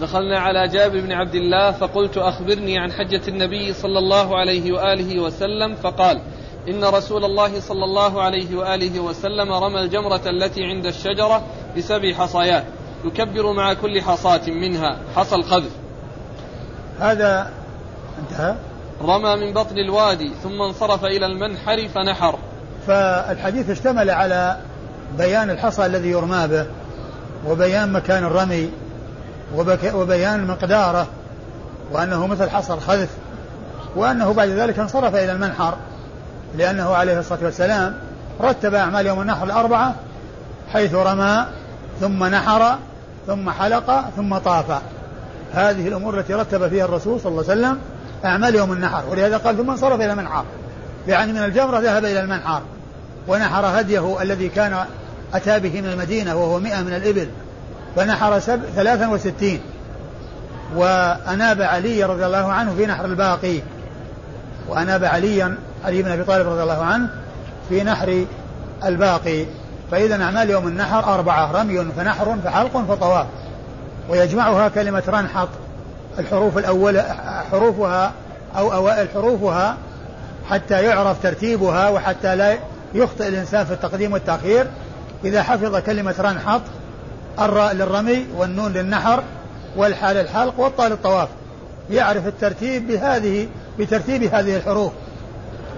دخلنا على جابر بن عبد الله فقلت أخبرني عن حجة النبي صلى الله عليه وآله وسلم فقال إن رسول الله صلى الله عليه وآله وسلم رمى الجمرة التي عند الشجرة بسبع حصيات يكبر مع كل حصاة منها حصى الخذف هذا انتهى. رمى من بطن الوادي ثم انصرف إلى المنحر فنحر. فالحديث اشتمل على بيان الحصى الذي يرمى به وبيان مكان الرمي وبيان مقداره وأنه مثل حصى الخذف وأنه بعد ذلك انصرف إلى المنحر لأنه عليه الصلاة والسلام رتب أعمال يوم النحر الأربعة حيث رمى ثم نحر ثم حلق ثم طاف. هذه الأمور التي رتب فيها الرسول صلى الله عليه وسلم أعمال يوم النحر ولهذا قال ثم انصرف إلى المنحر. يعني من الجمرة ذهب إلى المنحر ونحر هديه الذي كان أتى به من المدينة وهو مئة من الإبل. فنحر سب ثلاثا وستين. وأناب علي رضي الله عنه في نحر الباقي. وأناب عليا علي بن أبي طالب رضي الله عنه في نحر الباقي. فإذا أعمال يوم النحر أربعة رمي فنحر فحلق فطواف. ويجمعها كلمة رنحط الحروف الأولى حروفها أو أوائل حروفها حتى يعرف ترتيبها وحتى لا يخطئ الإنسان في التقديم والتأخير. إذا حفظ كلمة رنحط الراء للرمي والنون للنحر والحاء للحلق والطاء للطواف. يعرف الترتيب بهذه بترتيب هذه الحروف.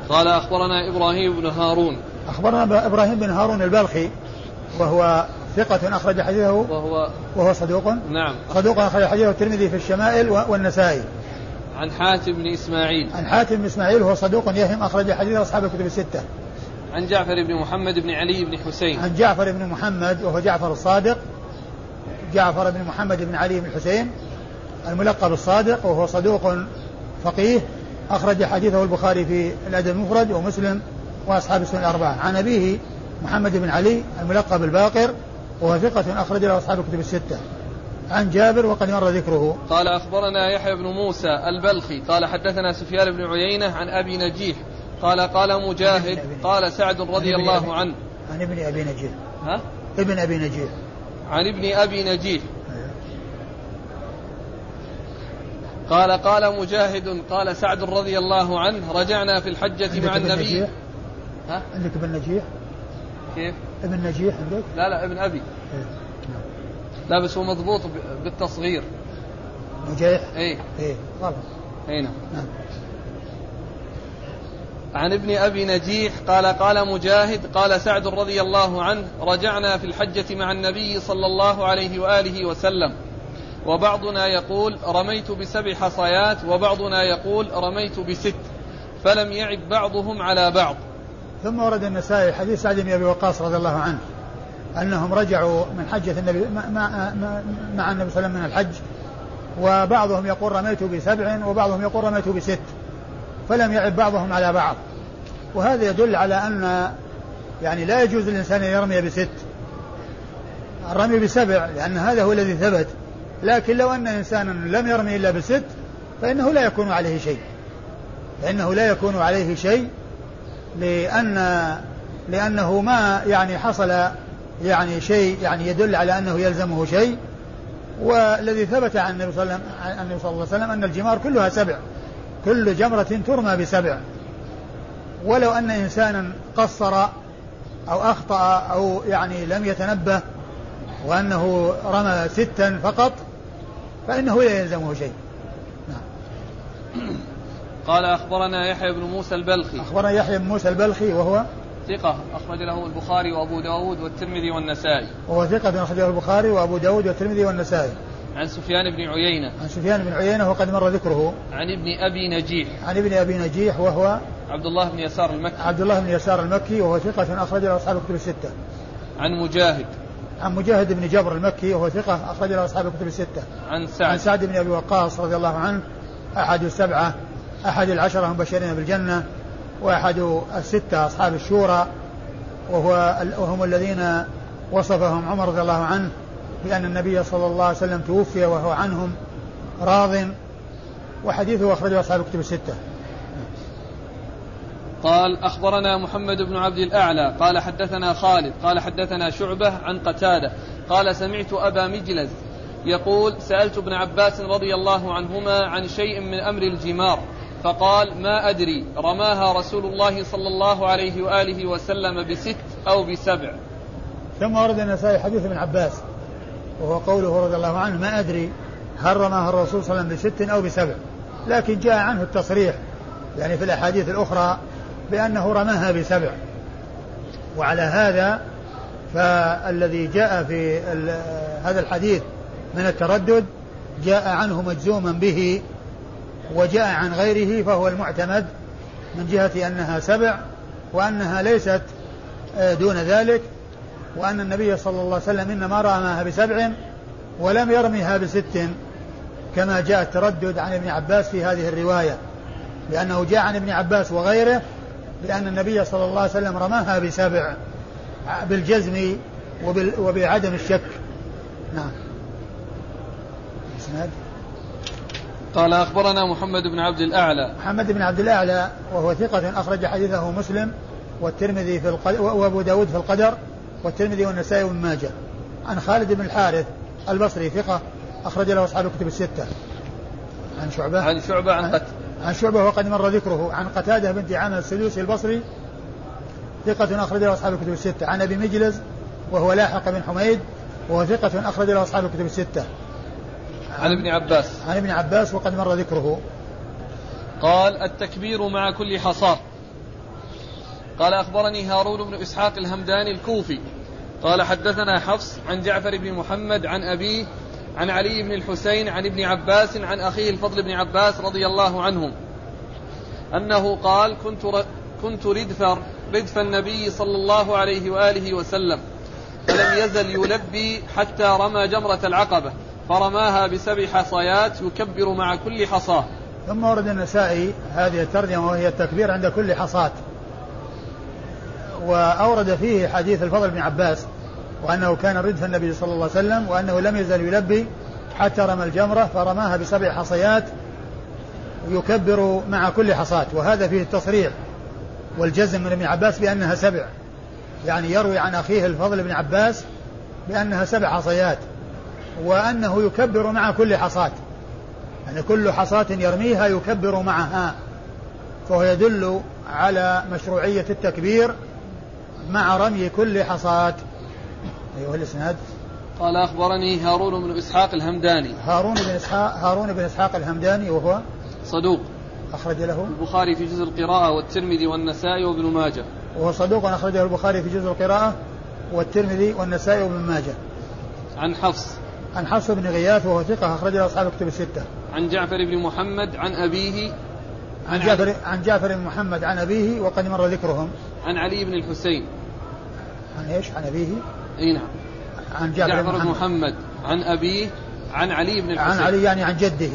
قال أخبرنا إبراهيم بن هارون. أخبرنا إبراهيم بن هارون البلخي وهو ثقة أخرج حديثه. وهو وهو صدوق. نعم. صدوق أخرج حديثه الترمذي في الشمائل والنسائي. عن حاتم بن إسماعيل. عن حاتم بن إسماعيل وهو صدوق يهم أخرج حديث أصحاب الكتب الستة. عن جعفر بن محمد بن علي بن حسين. عن جعفر بن محمد وهو جعفر الصادق. جعفر بن محمد بن علي بن حسين الملقب الصادق وهو صدوق فقيه أخرج حديثه البخاري في الأدب المفرد ومسلم وأصحاب السنن الأربعة. عن أبيه محمد بن علي الملقب الباقر وهو ثقة أخرج له أصحاب الكتب الستة. عن جابر وقد مر ذكره. قال أخبرنا يحيى بن موسى البلخي قال حدثنا سفيان بن عيينة عن أبي نجيح قال قال مجاهد قال سعد رضي الله عنه. عن ابن أبي نجيح. ها؟ ابن أبي نجيح. عن ابن أبي نجيح. قال قال مجاهد قال سعد رضي الله عنه رجعنا في الحجة مع النبي. ها؟ عندك ابن نجيح؟ كيف؟ ابن نجيح عندك؟ لا لا ابن أبي. إيه. لا بس هو مضبوط بالتصغير. نجيح؟ إيه. إيه غلط اي نعم. نعم. عن ابن أبي نجيح قال قال مجاهد قال سعد رضي الله عنه رجعنا في الحجة مع النبي صلى الله عليه وآله وسلم وبعضنا يقول رميت بسبع حصيات وبعضنا يقول رميت بست فلم يعب بعضهم على بعض. ثم ورد النسائي حديث سعد بن أبي وقاص رضي الله عنه أنهم رجعوا من حجة النبي مع, مع النبي صلى الله عليه وسلم من الحج وبعضهم يقول رميت بسبع وبعضهم يقول رميت بست. فلم يعب بعضهم على بعض. وهذا يدل على أن يعني لا يجوز للإنسان أن يرمي بست. الرمي بسبع لأن هذا هو الذي ثبت. لكن لو أن إنسانا لم يرمي إلا بست فإنه لا يكون عليه شيء. فإنه لا يكون عليه شيء لأن لأنه ما يعني حصل يعني شيء يعني يدل على أنه يلزمه شيء. والذي ثبت عن النبي صلى الله عليه وسلم أن الجمار كلها سبع. كل جمرة ترمى بسبع. ولو أن إنسانا قصر أو أخطأ أو يعني لم يتنبه وأنه رمى ستا فقط فإنه لا يلزمه شيء. نعم. قال أخبرنا يحيى بن موسى البلخي. أخبرنا يحيى بن موسى البلخي وهو؟ ثقة أخرج له البخاري وأبو داود والترمذي والنسائي. وهو ثقة أخرج له البخاري وأبو داود والترمذي والنسائي. عن سفيان بن عيينة. عن سفيان بن عيينة وقد مر ذكره. عن ابن أبي نجيح. عن ابن أبي نجيح وهو عبد الله بن يسار المكي. عبد الله بن يسار المكي وهو ثقة أخرج له أصحاب الكتب الستة. عن مجاهد. عن مجاهد بن جبر المكي وهو ثقة أخرج له أصحاب الكتب الستة. عن سعد. عن سعد بن أبي وقاص رضي الله عنه أحد السبعة أحد العشرة المبشرين بالجنة وأحد الستة أصحاب الشورى وهو وهم الذين وصفهم عمر رضي الله عنه بأن النبي صلى الله عليه وسلم توفي وهو عنهم راض وحديثه أخرجه أصحاب الكتب الستة. قال أخبرنا محمد بن عبد الأعلى قال حدثنا خالد قال حدثنا شعبة عن قتادة قال سمعت أبا مجلز يقول سألت ابن عباس رضي الله عنهما عن شيء من أمر الجمار فقال ما أدري رماها رسول الله صلى الله عليه وآله وسلم بست أو بسبع. ثم ورد النسائي حديث ابن عباس. وهو قوله رضي الله عنه ما أدري هل رماها الرسول صلى الله عليه وسلم بست أو بسبع. لكن جاء عنه التصريح يعني في الأحاديث الأخرى بأنه رماها بسبع. وعلى هذا فالذي جاء في هذا الحديث من التردد جاء عنه مجزوما به وجاء عن غيره فهو المعتمد من جهة أنها سبع وأنها ليست آه، دون ذلك. وأن النبي صلى الله عليه وسلم إنما رماها بسبع ولم يرمها بست كما جاء التردد عن ابن عباس في هذه الرواية لأنه جاء عن ابن عباس وغيره بأن النبي صلى الله عليه وسلم رماها بسبع بالجزم وبعدم الشك. نعم. إسناد؟ قال أخبرنا محمد بن عبد الأعلى. محمد بن عبد الأعلى وهو ثقة أخرج حديثه مسلم والترمذي في القدر وأبو داود في القدر والترمذي والنسائي وابن ماجه. عن خالد بن الحارث البصري ثقة أخرج له أصحاب الكتب الستة. عن شعبة. عن شعبة عن قتل عن شعبة وقد مر ذكره. عن قتادة بنت عامر السدوسي البصري ثقة أخرج له أصحاب الكتب الستة. عن أبي مجلس وهو لاحق بن حميد وهو ثقة أخرج له أصحاب الكتب الستة. عن ابن عباس. عن ابن عباس وقد مر ذكره. قال التكبير مع كل حصاه قال أخبرني هارون بن إسحاق الهمداني الكوفي قال حدثنا حفص عن جعفر بن محمد عن أبيه عن علي بن الحسين عن ابن عباس عن أخيه الفضل بن عباس رضي الله عنهم أنه قال كنت كنت ردف ردف النبي صلى الله عليه وآله وسلم فلم يزل يلبي حتى رمى جمرة العقبة فرماها بسبع حصيات يكبر مع كل حصاة ثم ورد النسائي هذه الترجمة وهي التكبير عند كل حصاة. وأورد فيه حديث الفضل بن عباس وأنه كان ردف النبي صلى الله عليه وسلم وأنه لم يزل يلبي حتى رمى الجمرة فرماها بسبع حصيات يكبر مع كل حصاة. وهذا فيه التصريح والجزم من ابن عباس بأنها سبع. يعني يروي عن أخيه الفضل بن عباس بأنها سبع حصيات وأنه يكبر مع كل حصاة. يعني كل حصاة يرميها يكبر معها فهو يدل على مشروعية التكبير مع رمي كل حصاة أيها الإسناد. قال أخبرني هارون بن إسحاق الهمداني. هارون بن إسحاق هارون بن إسحاق الهمداني وهو صدوق. أخرج له. البخاري في جزء القراءة والترمذي والنسائي وابن ماجه. وهو صدوق أخرجه البخاري في جزء القراءة والترمذي والنسائي وابن ماجه. عن حفص. عن حفص بن غياث وهو ثقة أخرج له أصحاب الكتب الستة. عن جعفر بن محمد عن أبيه. عن جعفر عن جعفر بن محمد عن أبيه وقد مر ذكرهم. عن علي بن الحسين. عن إيش؟ عن أبيه؟ إي نعم عن جعفر, جعفر بن محمد. محمد عن أبيه عن علي بن الحسين عن علي يعني عن جده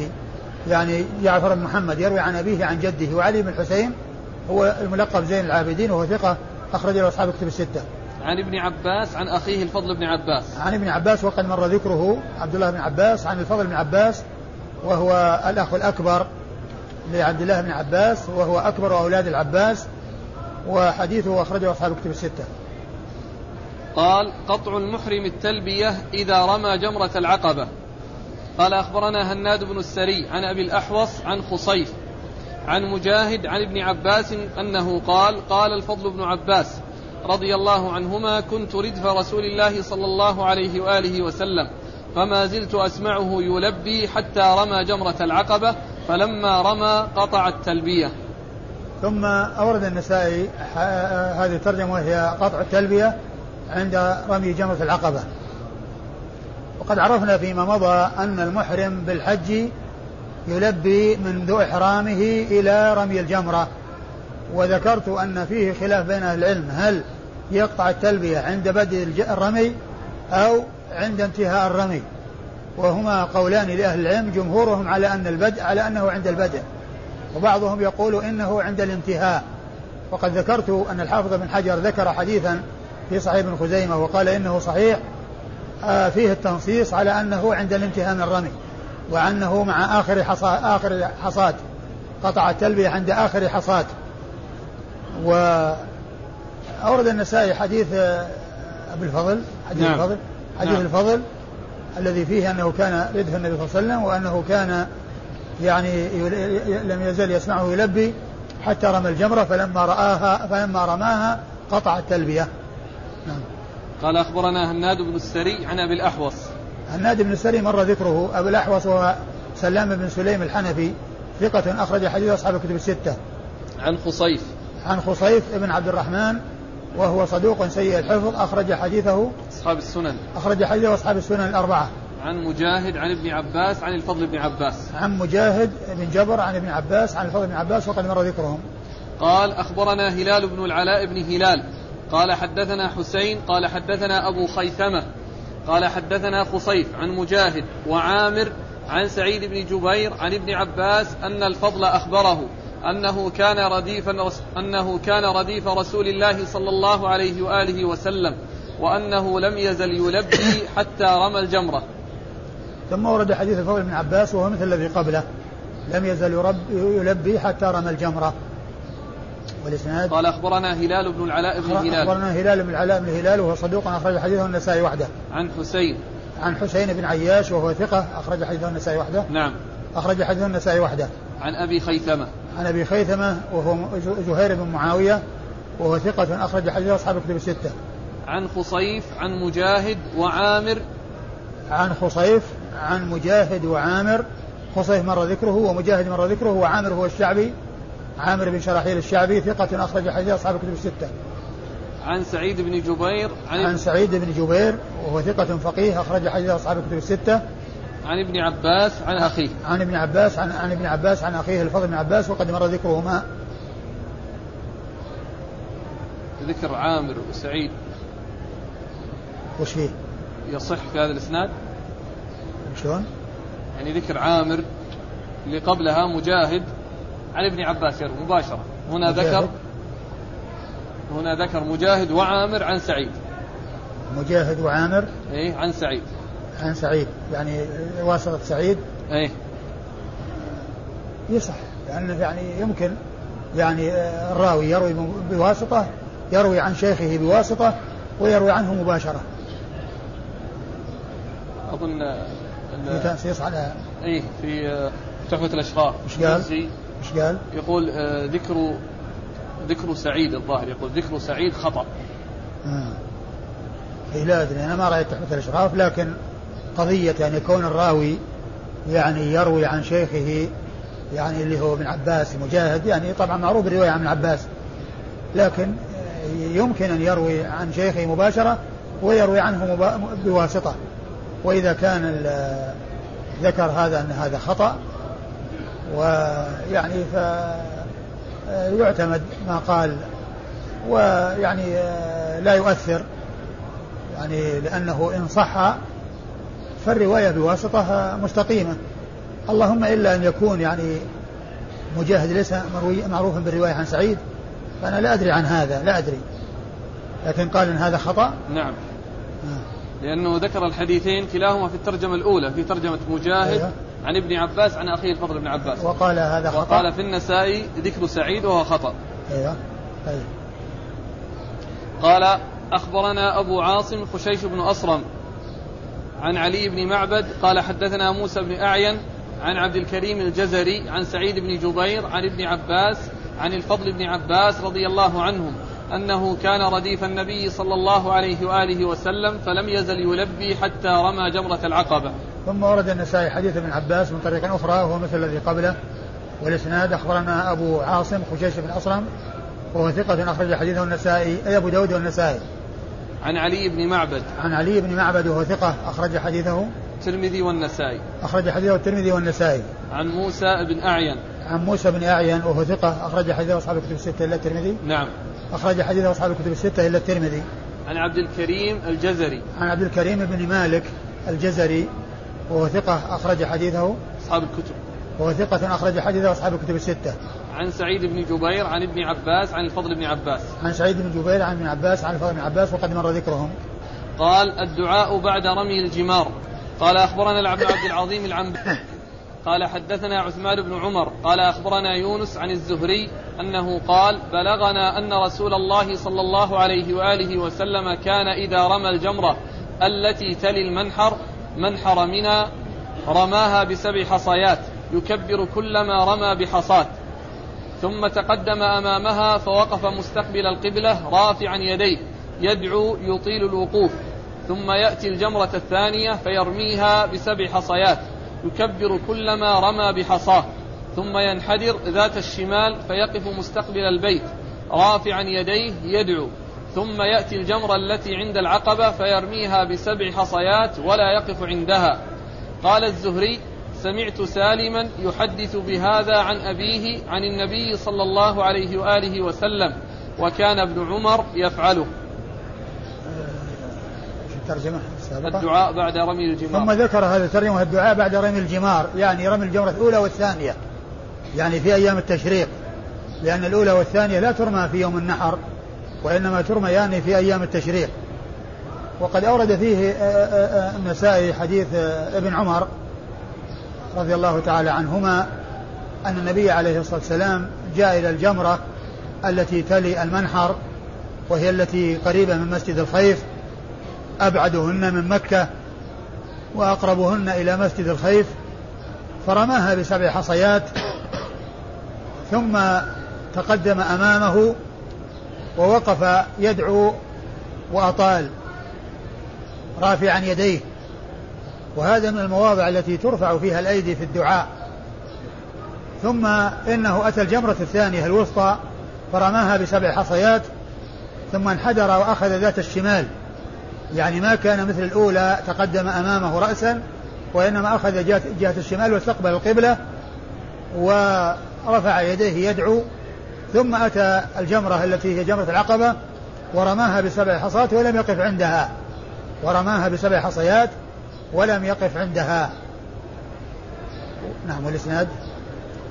يعني جعفر بن محمد يروي عن أبيه عن جده وعلي بن الحسين هو الملقب زين العابدين وهو ثقة أخرج له أصحاب الكتب الستة. عن ابن عباس عن أخيه الفضل بن عباس. عن ابن عباس وقد مر ذكره عبد الله بن عباس عن الفضل بن عباس وهو الأخ الأكبر لعبد الله بن عباس وهو أكبر أولاد العباس وحديثه أخرجه أصحاب الكتب الستة. قال قطع المحرم التلبية إذا رمى جمرة العقبة. قال أخبرنا هناد بن السري عن أبي الأحوص عن خصيف عن مجاهد عن ابن عباس أنه قال قال الفضل بن عباس رضي الله عنهما كنت ردف رسول الله صلى الله عليه وآله وسلم فما زلت أسمعه يلبي حتى رمى جمرة العقبة فلما رمى قطع التلبية. ثم أورد النسائي هذه الترجمة وهي قطع التلبية. عند رمي جمرة العقبة. وقد عرفنا فيما مضى أن المحرم بالحج يلبي منذ إحرامه إلى رمي الجمرة. وذكرت أن فيه خلاف بين أهل العلم. هل يقطع التلبية عند بدء الرمي أو عند انتهاء الرمي؟ وهما قولان لأهل العلم جمهورهم على أن البدء على أنه عند البدء. وبعضهم يقول إنه عند الانتهاء. وقد ذكرت أن الحافظ بن حجر ذكر حديثا في صحيح ابن خزيمة وقال إنه صحيح آه، فيه التنصيص على أنه عند الانتهاء من الرمي وأنه مع آخر حصاد آخر حصاد قطع التلبية عند آخر حصاد وأورد النسائي حديث آه، أبي الفضل حديث نعم. الفضل حديث نعم. الفضل الذي فيه أنه كان ردف النبي صلى الله عليه وسلم وأنه كان يعني لم يزل يسمعه يلبي حتى رمى الجمرة فلما رآها فلما رماها قطع التلبية نعم. قال أخبرنا هناد بن السري عن أبي الأحوص. هناد بن السري مر ذكره. أبو الأحوص هو سلام بن سليم الحنفي ثقة أخرج حديث أصحاب الكتب الستة. عن خصيف. عن خصيف بن عبد الرحمن وهو صدوق سيء الحفظ أخرج حديثه. أصحاب السنن. أخرج حديثه أصحاب السنن الأربعة. عن مجاهد عن ابن عباس عن الفضل بن عباس. عن مجاهد بن جبر عن ابن عباس عن الفضل بن عباس وقد مر ذكرهم. قال أخبرنا هلال بن العلاء بن هلال. قال حدثنا حسين قال حدثنا أبو خيثمة قال حدثنا خصيف عن مجاهد وعامر عن سعيد بن جبير عن ابن عباس أن الفضل أخبره أنه كان رديف أنه كان رديف رسول الله صلى الله عليه وآله وسلم وأنه لم يزل يلبي حتى رمى الجمرة. ثم ورد حديث الفضل بن عباس وهو مثل الذي قبله لم يزل يلبي حتى رمى الجمرة. والإسناد؟ قال أخبرنا هلال بن العلاء بن هلال. أخبرنا هلال بن العلاء بن هلال وهو صدوق أخرج حديثه النسائي وحده. عن حسين. عن حسين بن عياش وهو ثقة أخرج حديثه النسائي وحده. نعم. أخرج حديثه النسائي وحده. عن أبي خيثمة. عن أبي خيثمة وهو زهير بن معاوية وهو ثقة أخرج حديثه أصحاب الكتب الستة. عن خصيف عن مجاهد وعامر. عن خصيف عن مجاهد وعامر. خصيف مر ذكره ومجاهد مر ذكره وعامر هو الشعبي. عامر بن شراحيل الشعبي ثقة أخرج حديث أصحاب الكتب الستة. عن سعيد بن جبير عن, عن سعيد بن جبير وهو ثقة فقيه أخرج حديث أصحاب الكتب الستة. عن ابن عباس عن أخيه. عن ابن عباس عن, عن ابن عباس عن أخيه الفضل بن عباس وقد مر ذكرهما. ذكر عامر وسعيد. وش فيه؟ يصح في هذا الإسناد؟ شلون؟ يعني ذكر عامر اللي قبلها مجاهد عن ابن عباس يروي مباشرة. هنا. ذكر هنا ذكر مجاهد وعامر عن سعيد. مجاهد وعامر إيه عن سعيد. عن سعيد. يعني واسطة سعيد؟ إيه. يصح. لأنه يعني يمكن يعني الراوي يروي بواسطة يروي عن شيخه بواسطة ويروي عنه مباشرة. أظن في تنصيص على إيه في تحفة الأشرار إيش قال؟ إيش قال؟ يقول آه ذكر ذكر سعيد الظاهر يقول ذكر سعيد خطأ. إيه لا أدري أنا ما رأيت تحفة الأشراف لكن قضية يعني كون الراوي يعني يروي عن شيخه يعني اللي هو ابن عباس مجاهد يعني طبعا معروف الرواية عن ابن عباس لكن يمكن أن يروي عن شيخه مباشرة ويروي عنه بواسطة وإذا كان ذكر هذا أن هذا خطأ ويعني فيعتمد ما قال ويعني لا يؤثر. يعني لأنه إن صح فالرواية بواسطة مستقيمة. اللهم إلا أن يكون يعني مجاهد ليس معروفا بالرواية عن سعيد فأنا لا أدري عن هذا لا أدري. لكن قال إن هذا خطأ؟ نعم. لأنه ذكر الحديثين كلاهما في الترجمة الأولى في ترجمة مجاهد أيوه. عن ابن عباس عن أخيه الفضل بن عباس. وقال هذا خطأ. وقال في النسائي ذكر سعيد وهو خطأ. أيوه. أيوه قال أخبرنا أبو عاصم خشيش بن أصرم عن علي بن معبد قال حدثنا موسى بن أعين عن عبد الكريم الجزري عن سعيد بن جبير عن ابن عباس عن الفضل بن عباس رضي الله عنهم. أنه كان رديف النبي صلى الله عليه وآله وسلم فلم يزل يلبي حتى رمى جمرة العقبة. ثم ورد النسائي حديث ابن عباس من طريق أخرى وهو مثل الذي قبله. والإسناد أخبرنا أبو عاصم خشيش بن أصرم وهو ثقة أخرج حديثه النسائي أي أبو داود والنسائي. عن علي بن معبد. عن علي بن معبد وهو ثقة أخرج حديثه. الترمذي والنسائي. أخرج حديثه الترمذي والنسائي. عن موسى بن أعين. عن موسى بن أعين وهو ثقة أخرج حديثه أصحاب الكتب الستة إلا الترمذي. نعم. أخرج حديث أصحاب الكتب الستة إلا الترمذي. عن عبد الكريم الجزري. عن عبد الكريم بن مالك الجزري وهو ثقة أخرج حديثه أصحاب الكتب. وهو ثقة أخرج حديثه أصحاب الكتب الستة. عن سعيد بن جبير عن ابن عباس عن الفضل بن عباس. عن سعيد بن جبير عن ابن عباس عن الفضل بن عباس وقد مر ذكرهم. قال الدعاء بعد رمي الجمار. قال أخبرنا العبد عبد العظيم العنبري <laughs> قال حدثنا عثمان بن عمر قال أخبرنا يونس عن الزهري أنه قال بلغنا أن رسول الله صلى الله عليه وآله وسلم كان إذا رمى الجمرة التي تلي المنحر منحر منى رماها بسبع حصيات يكبر كلما رمى بحصات ثم تقدم أمامها فوقف مستقبل القبلة رافعا يديه يدعو يطيل الوقوف. ثم يأتي الجمرة الثانية فيرميها بسبع حصيات. يكبر كلما رمى بحصاه ثم ينحدر ذات الشمال فيقف مستقبل البيت رافعا يديه يدعو ثم يأتي الجمرة التي عند العقبة فيرميها بسبع حصيات ولا يقف عندها. قال الزهري سمعت سالما يحدث بهذا عن أبيه عن النبي صلى الله عليه وآله وسلم وكان ابن عمر يفعله. الترجمة السابقة. الدعاء بعد رمي الجمار. ثم ذكر هذا الترجمة الدعاء بعد رمي الجمار يعني رمي الجمرة الأولى والثانية يعني في أيام التشريق لأن الأولى والثانية لا ترمى في يوم النحر وإنما ترمى يعني في أيام التشريق. وقد أورد فيه آه، آه، آه، النسائي حديث ابن عمر رضي الله تعالى عنهما أن النبي عليه الصلاة والسلام جاء إلى الجمرة التي تلي المنحر وهي التي قريبة من مسجد الخيف أبعدهن من مكة وأقربهن إلى مسجد الخيف فرماها بسبع حصيات ثم تقدم أمامه ووقف يدعو وأطال رافعا يديه. وهذا من المواضع التي ترفع فيها الأيدي في الدعاء. ثم إنه أتى الجمرة الثانية الوسطى فرماها بسبع حصيات ثم انحدر وأخذ ذات الشمال. يعني ما كان مثل الأولى تقدم أمامه رأسا وإنما أخذ جهة, جهة الشمال واستقبل القبلة ورفع يديه يدعو ثم أتى الجمرة التي هي جمرة العقبة ورماها بسبع حصات ولم يقف عندها. ورماها بسبع حصيات ولم يقف عندها. نعم والإسناد؟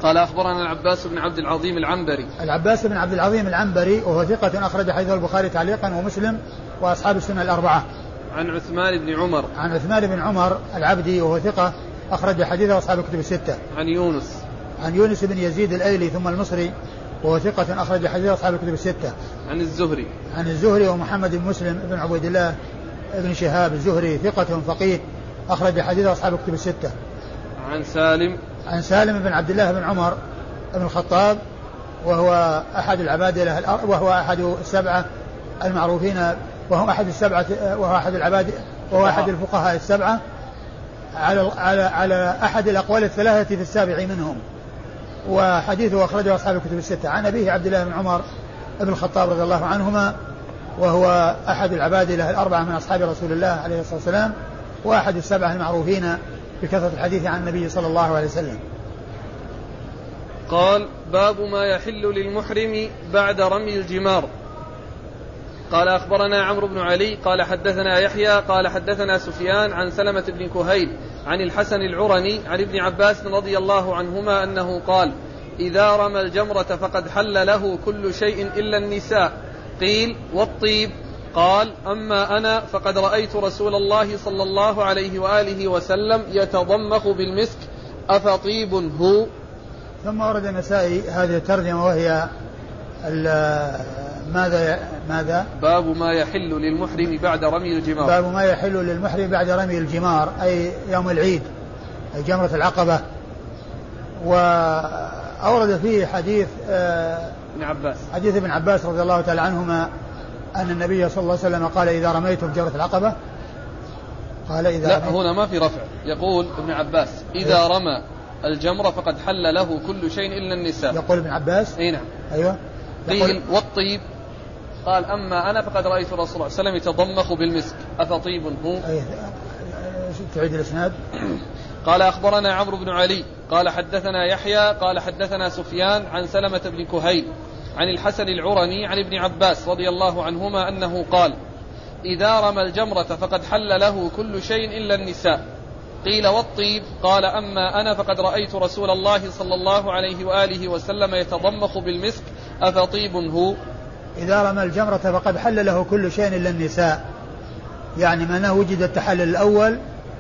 قال أخبرنا العباس بن عبد العظيم العنبري. العباس بن عبد العظيم العنبري وهو ثقة أخرج حديثه البخاري تعليقا ومسلم وأصحاب السنة الأربعة عن عثمان بن عمر عن عثمان بن عمر العبدي وهو ثقة أخرج حديثه أصحاب الكتب الستة عن يونس عن يونس بن يزيد الأيلي ثم المصري وهو ثقة أخرج حديث أصحاب الكتب الستة. عن الزهري. عن الزهري ومحمد بن مسلم بن عبيد الله بن شهاب الزهري ثقة فقيه أخرج حديث أصحاب الكتب الستة. عن سالم. عن سالم بن عبد الله بن عمر بن الخطاب وهو أحد العبادلة وهو أحد السبعة المعروفين وهو أحد السبعة وهو أحد العباد وهو أحد الفقهاء السبعة على على على أحد الأقوال الثلاثة في السابع منهم. وحديثه أخرجه أصحاب الكتب الستة. عن أبيه عبد الله بن عمر بن الخطاب رضي الله عنهما وهو أحد العبادلة الأربعة من أصحاب رسول الله عليه الصلاة والسلام وأحد السبعة المعروفين بكثرة الحديث عن النبي صلى الله عليه وسلم. قال باب ما يحل للمحرم بعد رمي الجمار. قال أخبرنا عمرو بن علي قال حدثنا يحيى قال حدثنا سفيان عن سلمة بن كهيل عن الحسن العرني عن ابن عباس رضي الله عنهما أنه قال إذا رمى الجمرة فقد حل له كل شيء إلا النساء. قيل والطيب. قال أما أنا فقد رأيت رسول الله صلى الله عليه وآله وسلم يتضمخ بالمسك. أفطيب هو؟ ثم ورد النسائي هذه الترجمة وهي ماذا ماذا؟ باب ما يحل للمحرم بعد رمي الجمار. باب ما يحل للمحرم بعد رمي الجمار أي يوم العيد أي جمرة العقبة. وأورد فيه حديث آه، ابن عباس. حديث ابن عباس رضي الله تعالى عنهما أن النبي صلى الله عليه وسلم قال إذا رميتم جمرة العقبة قال إذا لا هنا ما في رفع. يقول ابن عباس إذا إيه؟ رمى الجمرة فقد حل له كل شيء إلا النساء. يقول ابن عباس؟ اي نعم. أيوه. قيل والطيب قال أما أنا فقد رأيت الرسول صلى الله عليه وسلم يتضمخ بالمسك. أفطيب هو؟ تعيد الإسناد. <clears throat> قال أخبرنا عمرو بن علي. قال حدثنا يحيى قال حدثنا سفيان عن سلمة بن كهيل عن الحسن العرني عن ابن عباس رضي الله عنهما أنه قال إذا رمى الجمرة فقد حل له كل شيء إلا النساء. قيل والطيب. قال أما أنا فقد رأيت رسول الله صلى الله عليه وآله وسلم يتضمخ بالمسك. أفطيب هو؟ إذا رمى الجمرة فقد حل له كل شيء إلا النساء. يعني معناه وجد التحلل الأول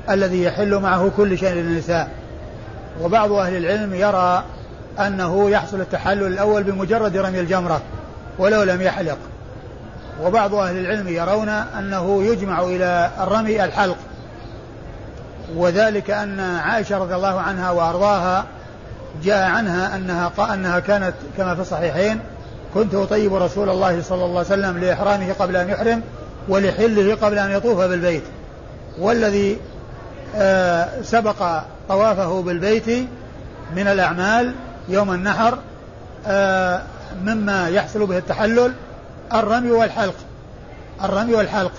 الذي يحل معه كل شيء للنساء وبعض أهل العلم يرى أنه يحصل التحلل الأول بمجرد رمي الجمرة ولو لم يحلق. وبعض أهل العلم يرون أنه يجمع إلى الرمي الحلق. وذلك أن عائشة رضي الله عنها وأرضاها جاء عنها أنها أنها كانت كما في الصحيحين كنت أطيب رسول الله صلى الله عليه وسلم لإحرامه قبل أن يحرم ولحله قبل أن يطوف بالبيت. والذي آه، سبق طوافه بالبيت من الأعمال يوم النحر آه، مما يحصل به التحلل الرمي والحلق. الرمي والحلق.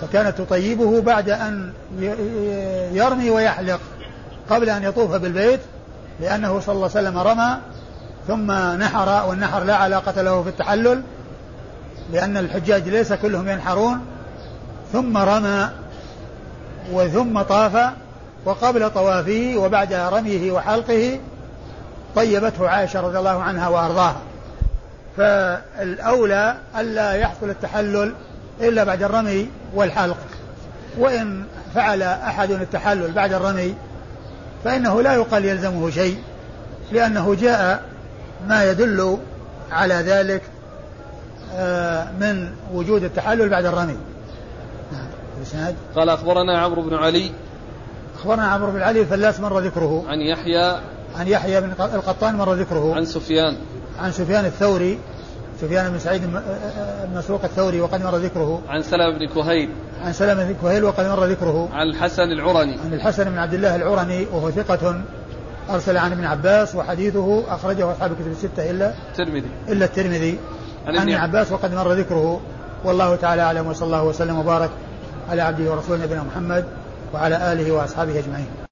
فكانت تطيبه بعد أن يرمي ويحلق قبل أن يطوف بالبيت لأنه صلى الله عليه وسلم رمى ثم نحر والنحر لا علاقة له في التحلل لأن الحجاج ليس كلهم ينحرون. ثم رمى وثم طاف وقبل طوافه وبعد رميه وحلقه طيبته عائشة رضي الله عنها وأرضاها. فالأولى ألا يحصل التحلل إلا بعد الرمي والحلق. وإن فعل أحد التحلل بعد الرمي فإنه لا يقال يلزمه شيء لأنه جاء ما يدل على ذلك آه، من وجود التحلل بعد الرمي. نعم قال أخبرنا عمرو بن علي. أخبرنا عمرو بن علي الفلاس مر ذكره. عن يحيى. عن يحيى بن القطان مر ذكره. عن سفيان. عن سفيان الثوري. سفيان بن سعيد مسروق الثوري وقد مر ذكره. عن سلمة بن كهيل. عن سلمة بن كهيل وقد مر ذكره. عن الحسن العرني. عن الحسن بن عبد الله العرني وهو ثقة أرسل عن ابن عباس وحديثه أخرجه أصحاب الكتب الستة إلا الترمذي. إلا الترمذي. عن ابن عباس وقد مر ذكره. والله تعالى أعلم وصلى الله وسلم وبارك على عبده ورسوله نبينا محمد وعلى آله وأصحابه أجمعين.